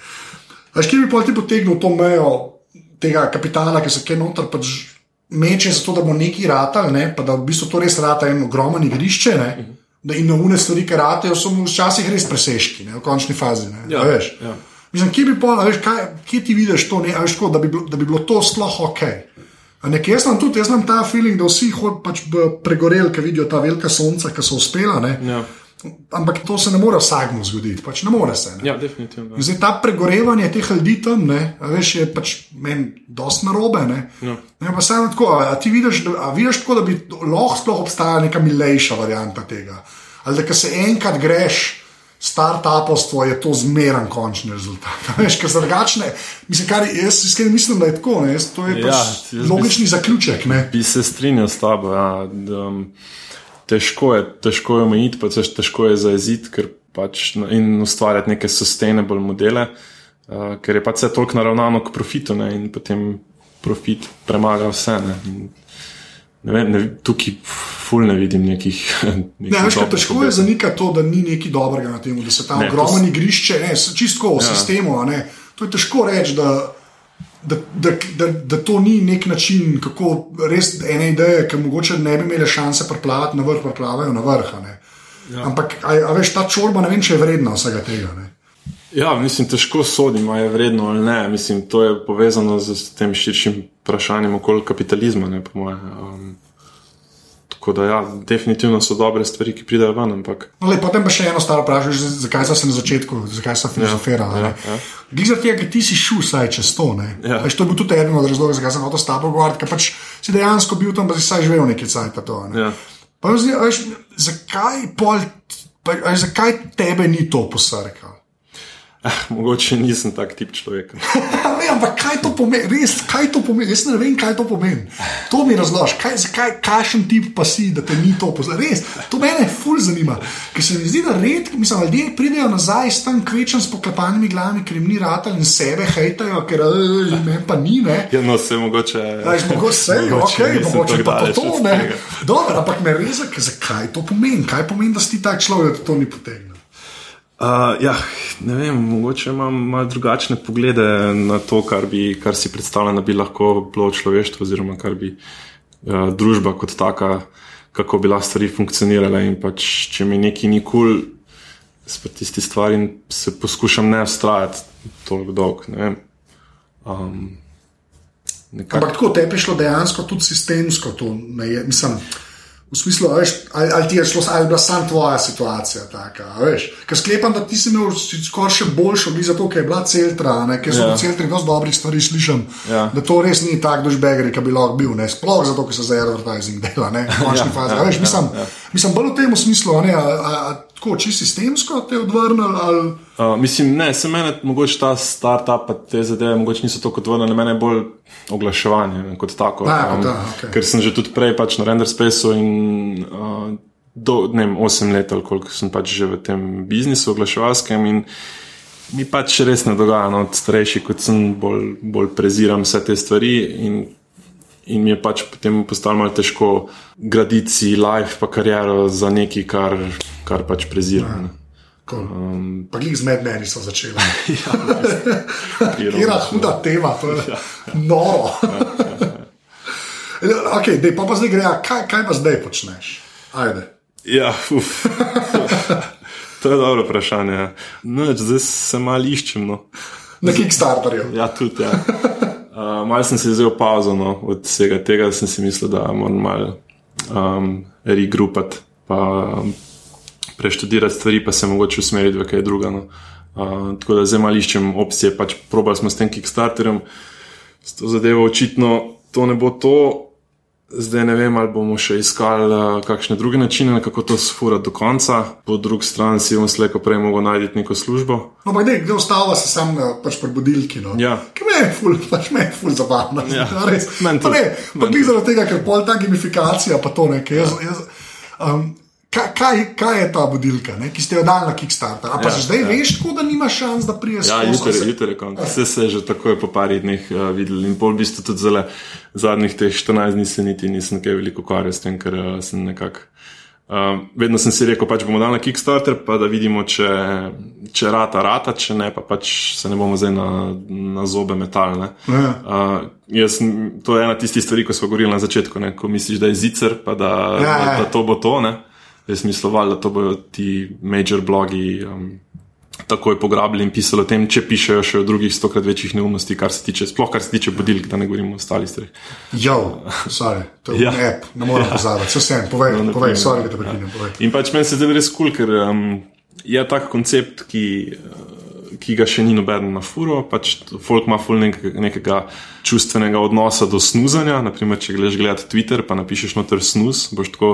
Veš, kje bi pol ti potegnil to mejo tega kapitala, ki se kaj noter pač meče, zato da bo neki ratal, ne, pa da v bistvu to res rata en ogromen igrišče. Ne, Da in novune stvari, ki ratejo, so mu včasih res preseški, ne, v končni fazi. Ne, Ja, a veš. ja. Mislim, kje bi pol, veš, kaj, kje ti vidiš to, ne, veš, tako, da, bi, bilo- da bi bilo to sploh ok. A Nekaj, jaz imam tudi, jaz imam ta feeling, da vsi hod pač pregoreli, ki vidijo ta velika sonca, ki so uspela. Ne? ja. Ampak to se ne more vsakmu zgoditi, pač ne more se. Ne? ja, definitivno. In Zdaj ta pregorevanje teh ljudi tam, ne, veš, je pač meni dosti narobe. Ne? Ja. Ne, pa samo tako, a, a ti vidiš, da, a vidiš tako, da bi lahko sploh obstajala neka milejša varianta tega. Ali da, ko se enkrat greš, startupovstvo je to zmeren končni rezultat. A Veš, ker drugačne, mislim, kar jaz iskreno mislim, da je tako, ne, jaz, to je Ja, pač jaz bi logični zaključek. Ne. Bi se strinjal s tabo. Ja. da, Um, težko je, težko je omejiti, pa težko je zaeziti ker pač, in ustvarjati neke sustainable modele, uh, ker je pač vse toliko naravnano k profitu ne, in potem profit premaga vse. Ne. In, Ne vem, ne, tukaj ful ne vidim nekih. nekih Ne, veš, težko je zanikati to, da ni nekaj dobrega na tem, da se tam to ogromno s- igrišče, ne, čisto v ja. sistemu. ne. To je težko reči, da, da, da, da, da to ni nek način, kako res ene ideje, ki mogoče ne bi imele šanse preplavati na vrh, preplavajo na vrh. Ja. Ampak, a, a veš, ta čorba ne vem, če je vredna vsega tega. Ne. Ja, mislim, težko sodim, ali je vredno ali ne. Mislim, to je povezano z tem širšim vprašanjem okoli kapitalizma, ne, po mojem. Um, tako da, ja, definitivno so dobre stvari, ki pridejo ven, ampak No, le, potem pa še eno staro vprašanje, zakaj sem se na začetku, zakaj sem filozofiral. ja, Ja, ja. Glede tega, ker ti si šel vsaj čez to. Ja. Veš, to je bil tudi eden od razlogov, zakaj sem hotel s tabo govoriti, ker pač si dejansko bil tam, pa si vsaj živel nekaj cajt. To, ne. Ja. Pa zdi, a veš, zakaj, pol, pa, veš, zakaj tebe ni to posrkal? mogoče nisem tak tip človeka. ne, ampak pomeni, res, kaj to pomeni? Jaz ne vem, kaj to pomeni. To mi razloži, kaj, zakaj, kakšen tip pa si, da te ni to poznal. Res, to mene ful zanima. Ker se mi zdi, da redki, mislim, ljudje pridejo nazaj s tam kvečem s poklepanimi glavami, ker jim ni rata in sebe hejtajo, ker jim pa ni. Ne. Ja, no, se mogoče. Ja, mogoče se, ok, mogoče pa to, to ne. Dobro, ampak me res, zakaj to pomeni? Kaj pomeni, da si ti tak človek, da to ni potegnil? Uh, ja, ne vem, mogoče imam malo drugačne poglede na to, kar, bi, kar si predstavljam, da bi lahko bilo človeštvo, oziroma kar bi uh, družba kot taka, kako bi lahko stvari funkcionirale. In pač, če mi nekaj ni kul, cool, spet tisti stvari se poskušam ne ustrajati toliko dolg. Um, Ampak tako te je prišlo dejansko tudi sistemsko, to ne je. Mislim, V smislu, veš, ali, ali ti je šlo, ali je bila samo tvoja situacija taka. Ker sklepam, da ti si imel skoraj še boljšo, bi zato, ker je bila celtra, ker so ja. celtri dosti dobrih stvari slišim. Ja. Da to res ni tak dušbegri, ki bi lahko bil, ne? sploh zato, ker se za advertising dela, ne, v končni ja, fazi. Ja, veš, mislim, ja, ja. mislim, bolj v tem smislu, ne, a, a, tako čisto sistemsko te odvrnili. Ali... Uh, mislim, ne, se meni, mogoče ta start-up, te zadeve, mogoče niso tako odvrnili, meni je bolj oglaševanje ne, kot tako. A, um, da, okay. Ker sem že tudi prej pač na Render Spaceu in uh, do ne, 8 let, koliko sem pač že v tem biznisu oglaševalskem. In, Mi pač res ne dogaja, no, starejši kot sem, bolj, bolj preziram vse te stvari. In, in mi je pač potem postalo malo težko graditi si life, pa kariero za nekaj, kar, kar pač preziram. Ja. Um, pa jih zmed meni so začeli. Kira ja, huda tema, to je ja. noro. ok, dej, pa, pa zdaj gre, kaj, kaj pa zdaj počneš? Ajde. Ja, uf. to je dobro vprašanje. No, zdaj se malo iščem. No. Na Kickstarterju. Ja, tudi. Ja. Uh, mal sem se vzel pauzo no, od vsega tega, da sem si mislil, da moram malo um, regroupati. Pa, um, preštudirati stvari, pa se mogoče usmeriti v kaj drugega. No. Uh, tako da zdaj malo iščem opcije, pač probali smo s tem Kickstarterjem, s to zadevo očitno to ne bo to. Zdaj ne vem, ali bomo še iskali uh, kakšne druge načine, kako to sfurati do konca. Po drugi strani si bomo slejko prej mogli najti neko službo. No, pa ne, kdo ostava se sam pač pri budilki. No. Ja. Ki me je ful, pač me je ful zabavno. Ja. Res. Men pa ne, pa ni zaradi tega, ker pol ta gamifikacija, pa to nekaj. Jaz, jaz, um, Kaj, kaj, kaj je ta budilka, ne? ki ste jo dali na Kickstarter? Pa ja, zdaj ja. veš, tako, da nimaš šans, da priješ ja, jutri. Ja, jutri je konec. Vse se je že tako po parih dneh uh, videl. In pol bistvu tudi zelo zadnjih teh 14 dni se niti nisem kaj veliko ukvarjal s tem, ker uh, sem nekako. Uh, vedno sem si rekel, pač bomo dali na Kickstarter, pa da vidimo, če, če rata, rata, če ne, pa pač se ne bomo zdaj na, na zobe metalne. Ja. Uh, to je ena tistih stvari, ko smo govorili na začetku, ne? ko misliš, da je zicer, pa da, ja, ja. da to bo to. Ne? Res mislovali, da to bodo ti major blogi um, takoj pograbili in pisali o tem, če pišejo še o drugih stokrat večjih neumnosti, kar se tiče, sploh kar se tiče budilk, da ne govorimo o ostalih stvareh. Ja, sorry, to je ja. app, ne morem pozabiti, vse vsem, povej, no, povej, sorry, da te prekinem. Ja. In pač meni se zdi res kul, cool, ker um, je tak koncept, ki. Uh, Ki ga še ni noben na furo, pač folk ima ful nekega, nekega čustvenega odnosa do snuzanja. Naprimer, če gledaš gledati Twitter, pa napišeš noter snus, boš tako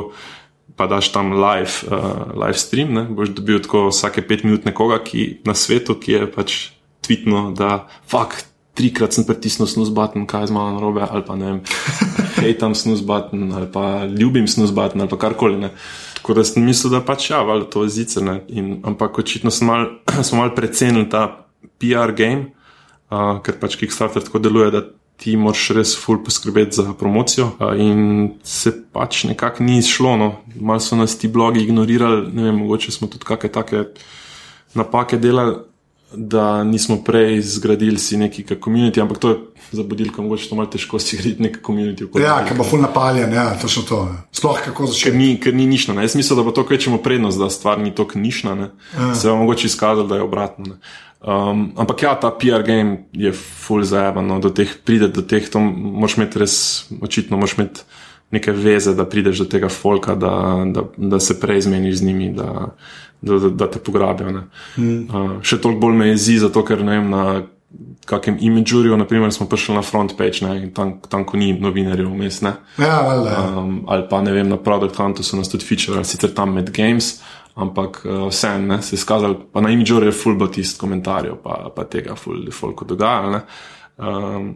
pa daš tam live, uh, live stream, ne? boš dobil tako vsake pet minut nekoga ki, na svetu, ki je pač tvitno, da fakt. Trikrat sem pritisnil snus button, kaj z malo narobe, ali pa ne vem, hej tam snus button, ali pa ljubim snus button, ali pa karkoli. Ne. Tako da sem mislil, da pač ja, ali to je zice. Ampak očitno smo malo mal precenili ta PR game, uh, ker pač Kickstarter tako deluje, da ti moraš res ful poskrbeti za promocijo. In se pač nekako ni izšlo, no. malo so nas ti blogi ignorirali, ne vem, mogoče smo tudi kakšne take napake delali. Da nismo prej zgradili si neki komunity, ampak to je za budilko, mogoče to malo težko si graditi neki komunity. Ja, ker bo ful napaljen, ja, to so to. Sploh kako začeti. Ker ni, ker ni nišno. Ne. Jaz mislim, da bo to kvečemo prednost, da stvar ni tako nišna. Ja. Se bo mogoče izkazalo, da je obratno. Ne. Um, ampak ja, ta PR game je full zajeban, no, do teh pride, do teh, to moraš imeti res, očitno moraš imeti neke veze, da prideš do tega folka, da, da, da se prej zmeniš z njimi, da, da, da, da te pograbijo. Mm. Uh, še toliko bolj me jezi, zato ker ne vem, na kakem imidžurju, naprimer, smo prišli na front page, ne, in tam, tam ko ni novinarjev vmes, ne. Ja, valjda. Um, ali pa ne vem, na Product Huntu so nas tudi feature, sicer tam med games ampak uh, vseeno se je skazalo, pa na imidžu je full botist komentarjev, pa, pa tega default dogajalo. Um,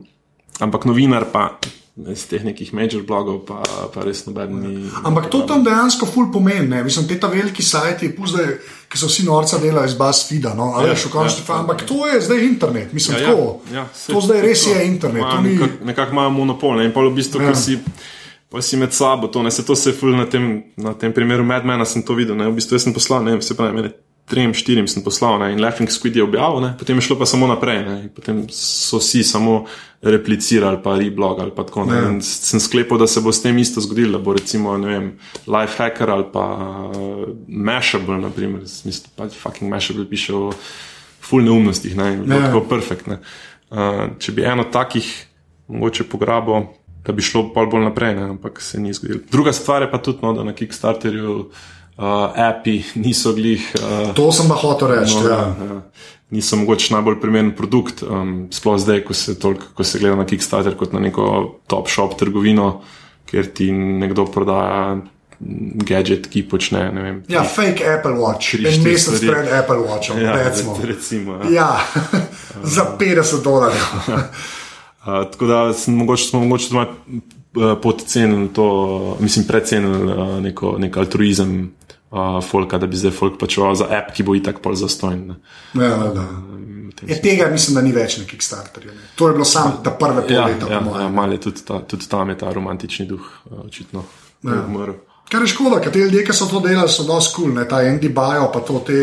ampak novinar pa. Iz teh nekih major blogov, pa, pa res noben ni. Ampak to tam dejansko ful pomeni. Ne? Mislim, te ta veliki sajti, zdaj, ki so vsi norca delajo iz BuzzFeeda. No? Ja, ja, ampak to je zdaj internet. Mislim, ja, tako, ja, ja, to zdaj res to, je internet. Ni... Nekako nekak imajo monopol. Ne? In pa v bistvu, ja. ker si, si med sabo, to, se to se ful na tem, na tem primeru Medmena, sem to videl. Ne? V bistvu sem poslal, ne vem, se pravi, meni trem, štirim sem poslal ne, in Laughing Squid je objavil, ne, potem je šlo pa samo naprej. Ne, potem so vsi samo replicirali, pa reblog ali pa tako naprej. Ja. Sem sklepal, da se bo s tem isto zgodilo, da bo recimo vem, Life Hacker ali pa uh, Mashable, naprimer, mislim, pa fucking Mashable piše o full neumnostih, ne, in ja. tako perfekt. Ne. Uh, če bi eno takih mogoče pograbo, da bi šlo bolj naprej, ne, ampak se ni zgodilo. Druga stvar je pa tudi, no, da na Kickstarterju uh, api niso glih. Uh, to sem pa hotel reči. No, ja. Ja, niso mogoče najbolj primeren produkt, um, sploh zdaj, ko se, toliko, ko se gleda na Kickstarter kot na neko top shop trgovino, kjer ti nekdo prodaja. Gadget, ki počne. Vem, ja, fake Apple Watch, en mesec pred Apple Watchom, ja, recimo. recimo ja. Ja, za 50 dolarjev. uh, tako da smo mogoče, smo mogoče malo uh, podcenili to, mislim, precenili uh, neko, nek altruizem uh, folka, da bi zdaj folk plačeval za app, ki bo itak pol zastojen. Ja, da. Je, tega mislim, da ni več na Kickstarterju. Ne. To je bilo samo ta prve pol ja, leta. Ja, ja, mal je tudi, ta, tudi tam je ta romantični duh, očitno. Ja. Kar je škoda, ker te ljudje, ki so to delali, so dosti kul, cool, ta Andy Bajo, pa to te.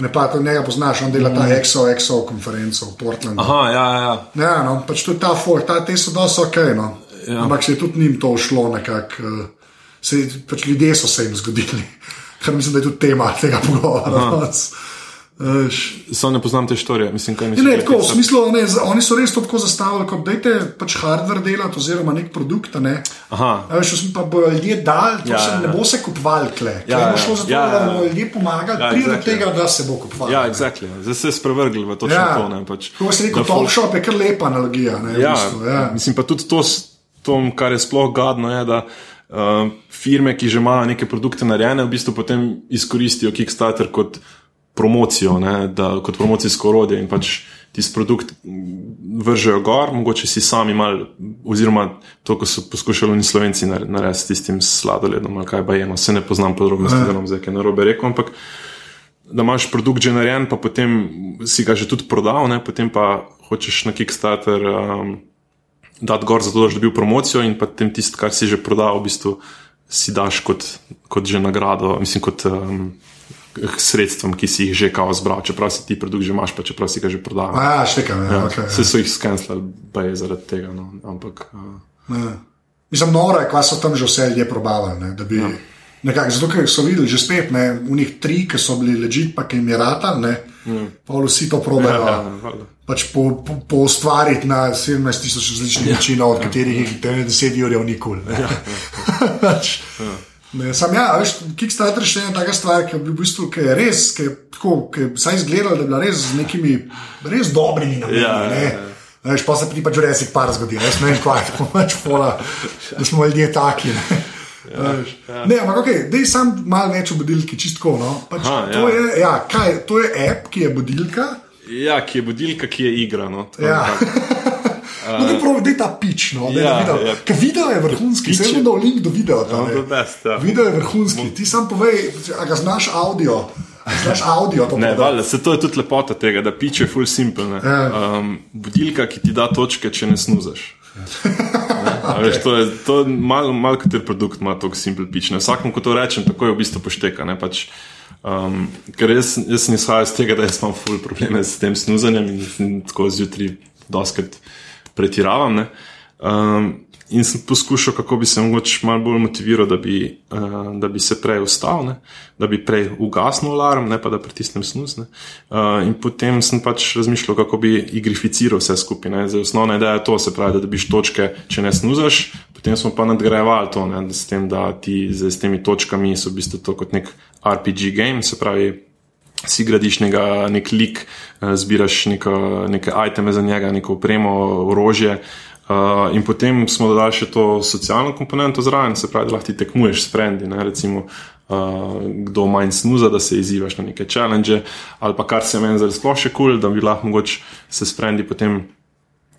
Ne, pa to njega poznaš, on dela ta mm. EXO, EXO konferenco v Portlandu. Aha, ja, ja. Ja, no, pač je ta folk, ta, te so dosti ok, no. Ja. Ampak se je tudi njim to šlo nekako. Uh, pač ljudje so se jim zgodili kar mislim, da je tudi tema tega pogovora. Sam ne poznam te štorije. Mislim, mislim, ne, tako, v smislu, ne, oni so res to tako zastavili, kot da je pač hardware delati, oziroma nek produkt. Ne. Veš, pa bojo ljudje dali, to ja, se ja. ne bo se kupovali kle. Ja, ja, šlo za to, ja, ja. da bodo ljudje pomagali, ja, pride exactly. do tega, da se bo kupovali. Ja, exactly. Zdaj se je sprevrgli v to, ja. to ne. Pač, Ko si rekel, top shop je kar lepa analogija. Ne, ja, v bistvu, ja. Mislim pa tudi to, to kar je sploh gadno, je, da uh, firme, ki že imajo neke produkte narejene, v bistvu potem izkoristijo Kickstarter kot promocijo, ne, da, kot promocijsko orodje in pač tisti produkt vržejo gor, mogoče si sami mal, oziroma to, ko so poskušali oni slovenci narediti s tistim sladoledom, ali kaj pa je, no, se ne poznam podrobnosti, da vam zdaj kaj narobe rekel, ampak. Da imaš produkt že narejen, pa potem si ga že tudi prodal, ne? potem pa hočeš na Kickstarter um, dati gor, zato da boš dobil promocijo in potem tisto, kar si že prodal, v bistvu si daš kot, kot že nagrado, mislim, kot um, sredstvom, ki si jih že kao zbral, čeprav si ti produkt že imaš, pa čeprav si ga že prodal. Ja, štekam, ja, ja. Okay, Vse so jih skenslali, pa je zaradi tega. No, ampak. Uh, ja. Mislim, noro je, kaj so tam že vse ljudje probavali. Ne, ja. Nekako, zato, ker so videli že spet, ne, v njih tri, ki so bili ležit, pa ki jim je rata, ne, mm. pa vsi to probejo. Ja, ja, pač po, po, po ustvariti na 17 tisoč različnih ja. načinov, od ja. katerih jih 10 ur je nikoli. Ja, ja, ja. ja. Ne, sam ja, veš, Kickstarter je še ena taka stvar, ki, v bistvu, ki je res, ki je tako, ki je vsaj izgledala, da je bila res z nekimi res dobrimi nameni. Ja, ja, ja. Veš, pa se pri pač Jurassic Park zgodi, ne vem, kaj je, pač pola, da smo ljudje taki. Ne. Ja, ja. Ne, ampak okay, da je sam malo več v budilki, čistko. No? Pač, Aha, to, ja. Je, ja, kaj, to je app, ki je budilka. Ja, ki je budilka, ki je igra. No, ja. No, da pravi, da je ta pič. No, ja, video. Ja. video je vrhunski, se vedno link do videa. No, best, ja. Video je vrhunski, ti sam povej, a ga znaš audio. Znaš audio, to ne, vale, se to je tudi lepota tega, da pič je full simple. Ja. Um, budilka, ki ti da točke, če ne snuzaš. okay. veš, to je, je malo, mal, kater produkt ima tako simple pič. Vsakom, ko to rečem, tako je v bistvu pošteka. Ne, pač, Um, ker jaz, jaz sem izhajal iz tega, da imam ful probleme s tem snuzanjem in, in tako zjutraj doskrat pretiravam. Um, in sem poskušal, kako bi se mogoče malo bolj motiviral, da bi, uh, da bi se prej ustavil, ne? da bi prej ugasnil alarm, ne pa da pritisnem snus. Uh, in potem sem pač razmišljal, kako bi igrificiral vse skupaj. Zdaj, osnovna ideja je to, se pravi, da dobiš točke, če ne snuzaš, potem smo pa nadgrajevali to, ne? s tem, da ti zdaj, s temi točkami so v bistvu to kot nek. RPG game, se pravi, si gradiš neka, nek lik, eh, zbiraš neko, neke iteme za njega, neko opremo, orožje. Uh, in potem smo dodali še to socialno komponento zraven, se pravi, da lahko ti tekmuješ s frendi, ne, recimo, uh, kdo manj snuza, da se izzivaš na neke challenge, ali pa kar se meni zdaj sploh še kul, cool, da bi lahko mogoče se s frendi potem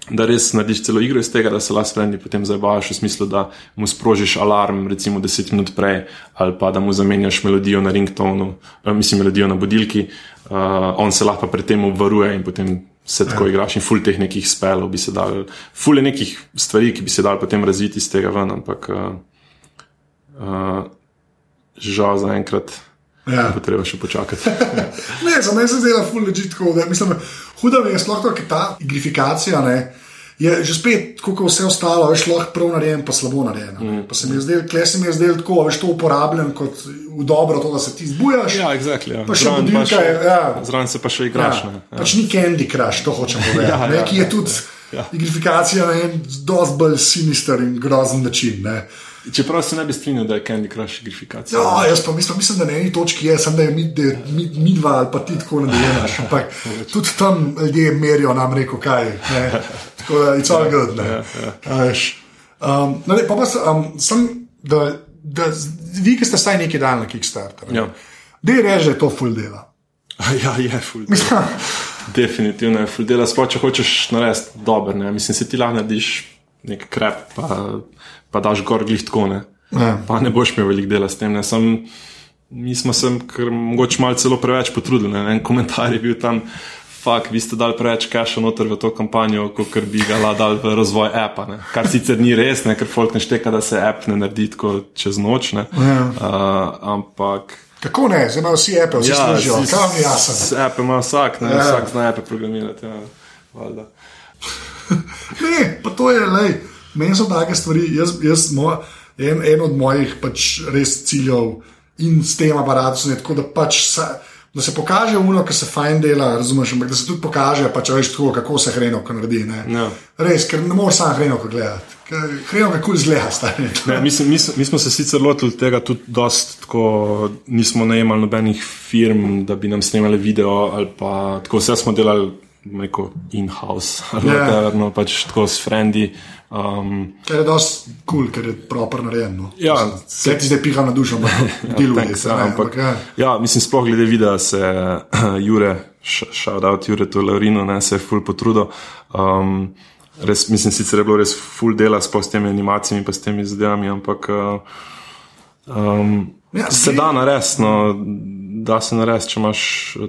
da res narediš celo igro iz tega, da se last friendly potem zabavaš v smislu, da mu sprožiš alarm, recimo 10 minut prej, ali pa da mu zamenjaš melodijo na ringtonu, uh, mislim, melodijo na budilki, uh, on se lahko pred tem obvaruje in potem se tako ja. igraš in full teh nekih spelov bi se dal, full je nekih stvari, ki bi se dal potem razviti iz tega ven, ampak uh, uh, žal zaenkrat. Ja. Treba še počakati. ne, za me se zdela ful ležitko. Huda je sploh to, ta igrifikacija. Ne, je že spet, kot vse ostalo, veš, lahko prav narejen, pa slabo narejen. Mm. Pa se mi je zdelo, klej se mi je zdelo tako, veš, to uporabljen kot v dobro, to, da se ti zbujaš. Ja, exactly, ja. Pa še budilka je. Ja. Zraven se pa še igraš. Ja. Pač ni Candy Crush, to hočem povedati. ja, ja, Neki je tudi ja. igrifikacija na en dosti bolj sinister in grozen način. Ne. Čeprav se ne bi strinjal, da je Candy Crush igrifikacija. Ja, jaz pa mislim, mislim, da na eni točki je, sem, da je mi, mi, mi dva ali pa ti tako nadaljevaš. Ampak tudi tam ljudje merijo nam reko, kaj je. Tako da je vse good. Ja, ja. Um, no, ne, pa pa um, sem, da, da vi, ki ste staj neki dan na Kickstarter. Ja. Da je reže, da je to full dela. Ja, je full dela. Definitivno je full dela. Sploh, če hočeš narediti dobro, mislim, se ti lahko narediš nek krep. Pa, pa daš gor glih tako. Ne? Ja. Pa ne boš imel veliko dela s tem. Sem, mi smo se morda malo celo preveč potrudili. Ne? En komentar je bil tam. Fak, vi ste dali preveč cache noter v to kampanjo, kot bi ga dal v razvoj appa. Ne? Kar sicer ni res, ne? ker folk ne šteka, da se app ne naredi tako čez noč. Ja. Uh, ampak. Kako ne, zdaj imajo vsi appe, vsi ja, služijo, kam. Z appe ima vsak, ne? Ja. vsak zna appe programirati. Ja. ne, pa to je, lej meni so take stvari, jaz, jaz moj, en, en od mojih pač res ciljev in s tem aparatom je tako, da, pač sa, da se pokaže uno, ki se fajn dela, razumeš, ampak da se tudi pokaže, pač veš tako, kako se hreno, ko naredi. No. Res, ker ne moreš samo hreno gledati. Hreno, kako izgleda, stari. Mi, mi, mi smo se sicer lotili tega tudi dost, tako nismo najemali nobenih firm, da bi nam snimali video ali pa tako vse smo delali. Neko in-house, ali yeah. pa pač tako s frendi, Um, ker je dosti kul, cool, ker je proper narejen. No. Ja, se ti zdaj piha na dušo, ampak deluje ja, se. Ja, ampak, ja. ja, mislim, sploh glede videa se Jure, shout out Jure to Laurino, ne, se je full potrudil. Um, res, mislim, sicer je bilo res full dela s temi animacijami in s temi zadevami, ampak uh, um, ja, se da narediti, no, da se narediti, če imaš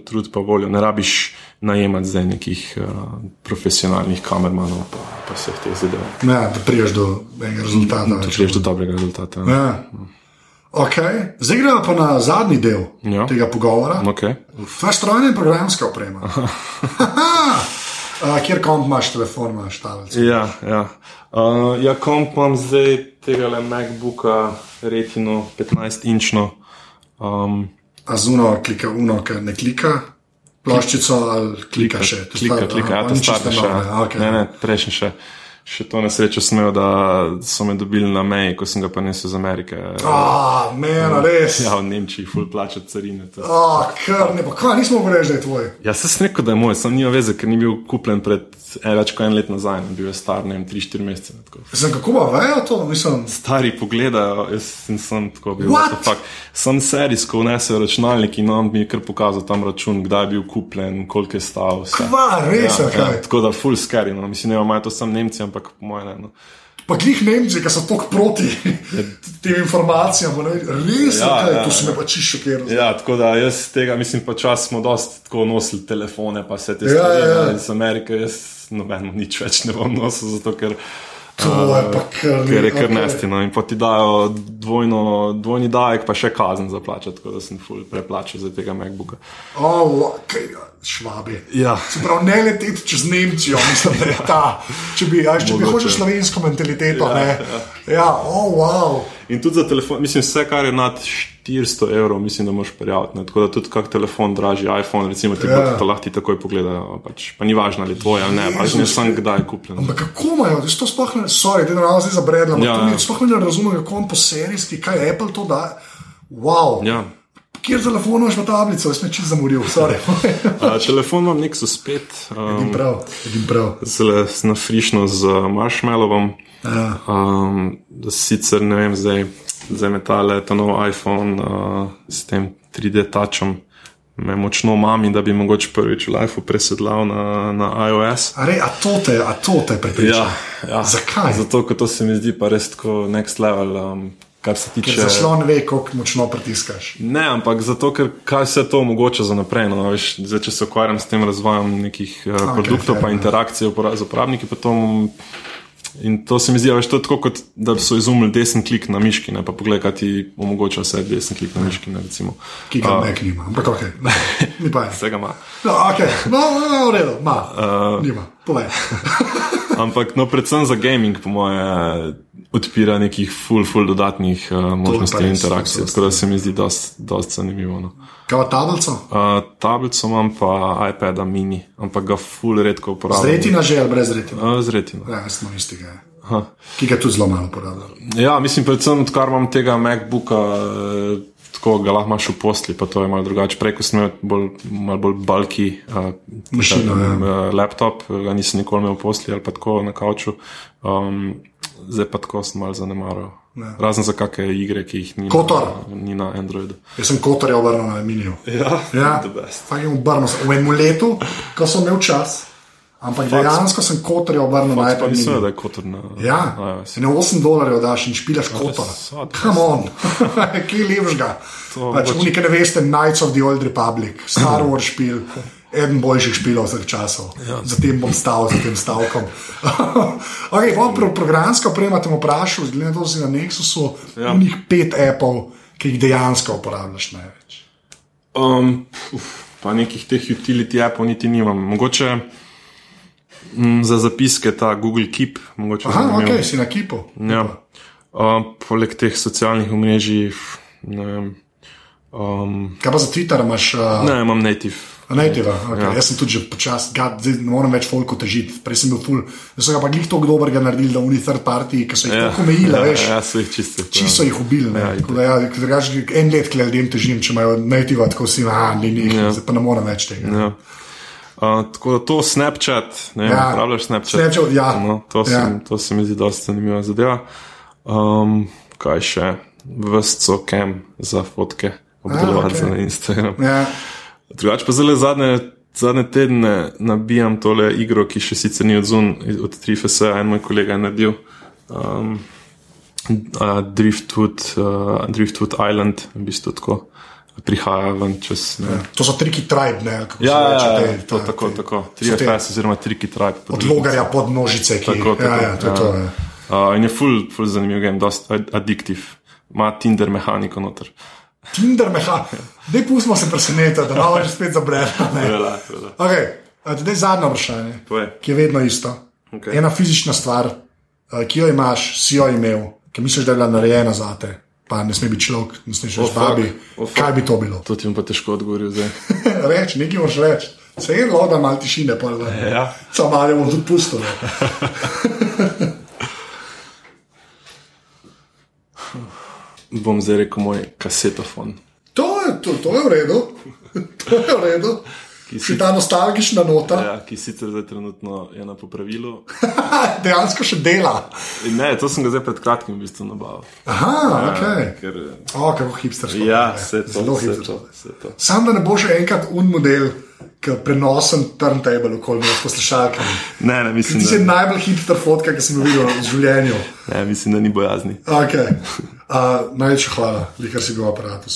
trud pa voljo. Ne rabiš najemati zdaj nekih uh, profesionalnih kamermanov, pa, pa vseh teh zadev. Ja, da priješ do enega rezultata. Da priješ do dobrega rezultata. Ja. Ja. Okay. Zdaj gremo pa na zadnji del ja. tega pogovora. Okay. Tvoja strojna in programska oprema. uh, kjer komp imaš telefon, imaš tablet? Ja, ja. Uh, ja, komp imam zdaj tega le MacBooka, retino 15-inčno. Um, A zuno klika, uno, ker ne klika ploščico ali klika še. Klika, klika, ja, to stane še. Okay. Ne, ne, prejšnji še. Še to nesrečo sem imel, da so me dobili na meji, ko sem ga prinesel iz Amerike. Ah, meni res. Ja, v Nemčiji, full plačati carine. Ah, kar ne, pa kaj nismo govorili, da je tvoj. Ja, sem rekel, da je moj, sem nima veze, ker ni bil kupljen pred en, več kot en let nazaj, bil je star, ne vem, 3-4 mesece. Sem kako pa vejo to, mislim. Stari pogledajo, jaz sem, sem tako bil. Sem serijsko vnesel računalnik in on mi je kar pokazal tam račun, kdaj je bil kupljen, koliko je stal. Kva, res, ja, ja, tako da full scary, no. mislim, ne, imajo to sem Nemci, ampak po mojem ne. No. Pa glih Nemci, ki so tako proti tem informacijam, ne, res ja, kaj, ja, to se me pa čišče kjer. Ja, tako da jaz tega mislim, pa čas smo dosti tako nosili telefone, pa vse te ja, stvari ja, ja. iz Amerike, jaz nobeno nič več ne bom nosil, zato ker. To je pa kar. Ker je kar okay. nestino in poti dajo dvojno, dvojni dajek, pa še kazen za plačati, tako da sem full preplačal za tega MacBooka. Oh, okay. Švabi. Ja. Prav, ne leteti čez Nemčijo, mislim, da je ta. Če bi, ja, če bi hočeš slovensko mentaliteto, ja, ne. Ja, ja oh, wow. In tudi za telefon, mislim, vse, kar je nad 400 evrov, mislim, da moš prijaviti. Ne? Tako da tudi kak telefon draži, iPhone, recimo, ti yeah. Ja. to lahko takoj pogledajo. Pač. Pa ni važno, ali tvoj ali ne, pač ne sem kdaj kupljen. Ampak kako imajo, da to sploh ne, sorry, da ne razumem za bredla, ja, ja. sploh ne razumem, kako on po serijski, kaj Apple to da. Wow. Ja. Kjer telefon imaš v tablico, jaz sem čez zamoril, sorry. uh, telefon imam nek so spet. Um, edim prav, edim prav. Zelo na frišno z marshmallowom. Ja. Um, sicer ne vem, zdaj zdaj me ta le ta nov iPhone uh, s tem 3D tačom me močno mami, da bi mogoče prvič v Lifeu presedlal na, na iOS. A, re, a to te, a to te prepriča? Ja, ja. Zakaj? Zato, ker to se mi zdi pa res tako next level. Um, Kar se tiče. zaslon ve, kako močno pritiskaš. Ne, ampak zato, ker kaj vse to omogoča za naprej. No, veš, zdaj, če se ukvarjam s tem razvojem nekih uh, Okej, produktov, fair, pa ja. interakcije upora- z uporabniki, to, in to se mi zdi, veš, to je tako, kot da so izumili desen klik na miški, ne pa pogled, kaj ti omogoča vse desen klik na miški. Ne, recimo. Ki ga ne nima, ampak ok, ni pa je. Vsega ima. No, ok, no, no, v redu, ima. Uh, Nima, povej. Ampak, no, predvsem za gaming, po moje, odpira nekih full, full dodatnih uh, možnosti interakcije. Tako da se mi zdi dost, dost zanimivo. No. Kaj pa tablico? Uh, tablico imam pa iPada mini, ampak ga full redko Z uporabljam. retina že ali brez retina? Uh, z retino. Ja, smo istega. ja. Aha. Ki ga tudi zelo malo uporabljam. Ja, mislim, predvsem odkar imam tega MacBooka, eh, tako ga lahko imaš v posli, pa to je malo drugače. Prej, ko sem imel bolj, malo bolj bulky uh, Mašino, ja. uh, laptop, ga nisem nikoli imel v posli ali pa tako na kavču. Um, zdaj pa tako sem malo zanemaral. Ja. Razen za kakšne igre, ki jih ni, Kotor. na, ni na Androidu. Jaz sem kotorja obrnil na miniju. Ja, Ja, the best. fakt jim obrnil sem. V enem letu, ko sem imel čas, ampak dejansko sem kotorja obrnil na Pa iPad vedel, da je kotor na Ja, iOS. ne 8 dolarjev daš in špilaš kotor. sad. Come on, kje lepšega. Pač, mogoče- Nekaj ne veste, Knights of the Old Republic, Star Wars špil. Eden boljših špilov vseh časov. Ja. Zatem bom stal za tem stavkom. okay, bom pro, programsko opremo te vprašal, glede na to, da si na Nexusu, ja. Ja. unih pet Apple, ki jih dejansko uporabljaš največ. Um, uf, pa nekih teh utility appov niti nimam. Mogoče mm, za zapiske ta Google Keep, Aha, ok, si na kipu. Ja. Uh, poleg teh socialnih omrežij, ne vem. Um, Kaj pa za Twitter imaš? Uh, ne, imam native. Native, okay. Ja. ja. Jaz sem tudi počasi, zdaj ne morem več folko težiti. Prej sem bil full, da so ga pa glih tako dobrega naredili, da oni third party, ki so jih ja. tako omejili, ja, veš. ja, so jih čisto. Čisto jih ubili. Ja, da Ja, ker drugače en let, ki ljudem težim, če imajo native, tako si, ah, ni, ni, ja. zdaj pa ne morem več tega. Ja. Uh, tako da to Snapchat, ne Ja. uporabljaš Snapchat. Snapchat, ja. No, to, Ja. se, to se mi zdi dosta zanimiva zadeva. Um, kaj še? Vsco cam za fotke, obdelovati okej. okay. za Instagram. Ja. Drugače pa zelo zadnje, zadnje tedne nabijam tole igro, ki še sicer ni odzun od 3FS, en moj kolega je naredil. Um, uh, Driftwood, uh, Driftwood Island, v bistvu tako prihaja ven čez. Ne, To so triki tribe, ne, kako Ja, se ja, reče. ja, te- to ta- tako, te- tako. te 3FS oziroma Tricky Tribe. Od logarja pod nožice, ki Tako, tako. Ja, ja, to je to. Ja. Uh, in je full, full zanimiv game, dosta ad- addiktiv. Ima Tinder mehaniko noter. Tinder meha, zdaj pustimo se presenetiti, da malo že spet vela. Okay. Zdaj zadnje vprašanje, Povej. ki je vedno isto. Okej. Ena fizična stvar, eh, ki jo imaš, si jo imel, ki misliš, da je bila narejena za te, pa ne sme biti človek, ne smeš fuck. babi. Oh. Kaj bi to bilo? To ti bom pa težko odgovoril zdaj. Reči, nekaj moraš reči. Se je eno, da malo tišine, pa da. Ja. Samo malo bom tudi pustil. ne. Bom zdaj rekel moj kasetofon. To je, to, to je v redu. To je v redu. Si ta nostalgična nota, Ja, ki sicer zdaj trenutno je na popravilu. dejansko še dela. Ne, to sem ga zdaj pred kratkim v bistvu nabavil. Aha, ok. Ker, O, kako hipstersko. ja, je. vse to, Zelo hipstersko. Sam da ne bo še enkrat un model, ki prenosen turntable okoli s poslušalkami. Ne, ne, mislim, Ti si da, najbolj hipster fotka, ki sem jo videl v življenju. ne, mislim, da ni bojazni. Okay. Uh, najlepša hvala, ker si bil v aparatu.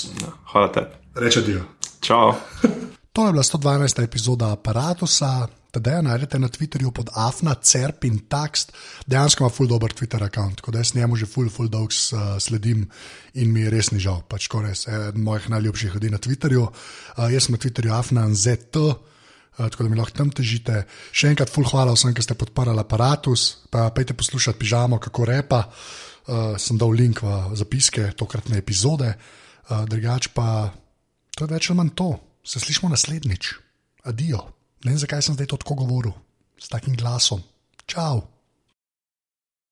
Hvala tebi. Reče dio. Čau. To je bila 112. epizoda aparata. Tedaj najdete na Twitterju pod Afna, Cerp in Taxt. Dejansko ima full dober Twitter račun, tako da jaz njemu že full, full dolg uh, sledim in mi je res ni žal. Pač ko res, eden mojih najljubših ljudi na Twitterju. Uh, jaz sem na Twitterju Afna ZT. Uh, tako da mi lahko tam težite. Še enkrat, full hvala vsem, ki ste podprli aparatus. Pa pejte poslušati pižamo, kako repa. Uh, sem dal link v zapiske tokratne epizode. Uh, drugač pa to je več ali manj to. Se slišmo naslednjič. Adijo. Ne vem, zakaj sem zdaj to tako govoril, s takim glasom. Čau.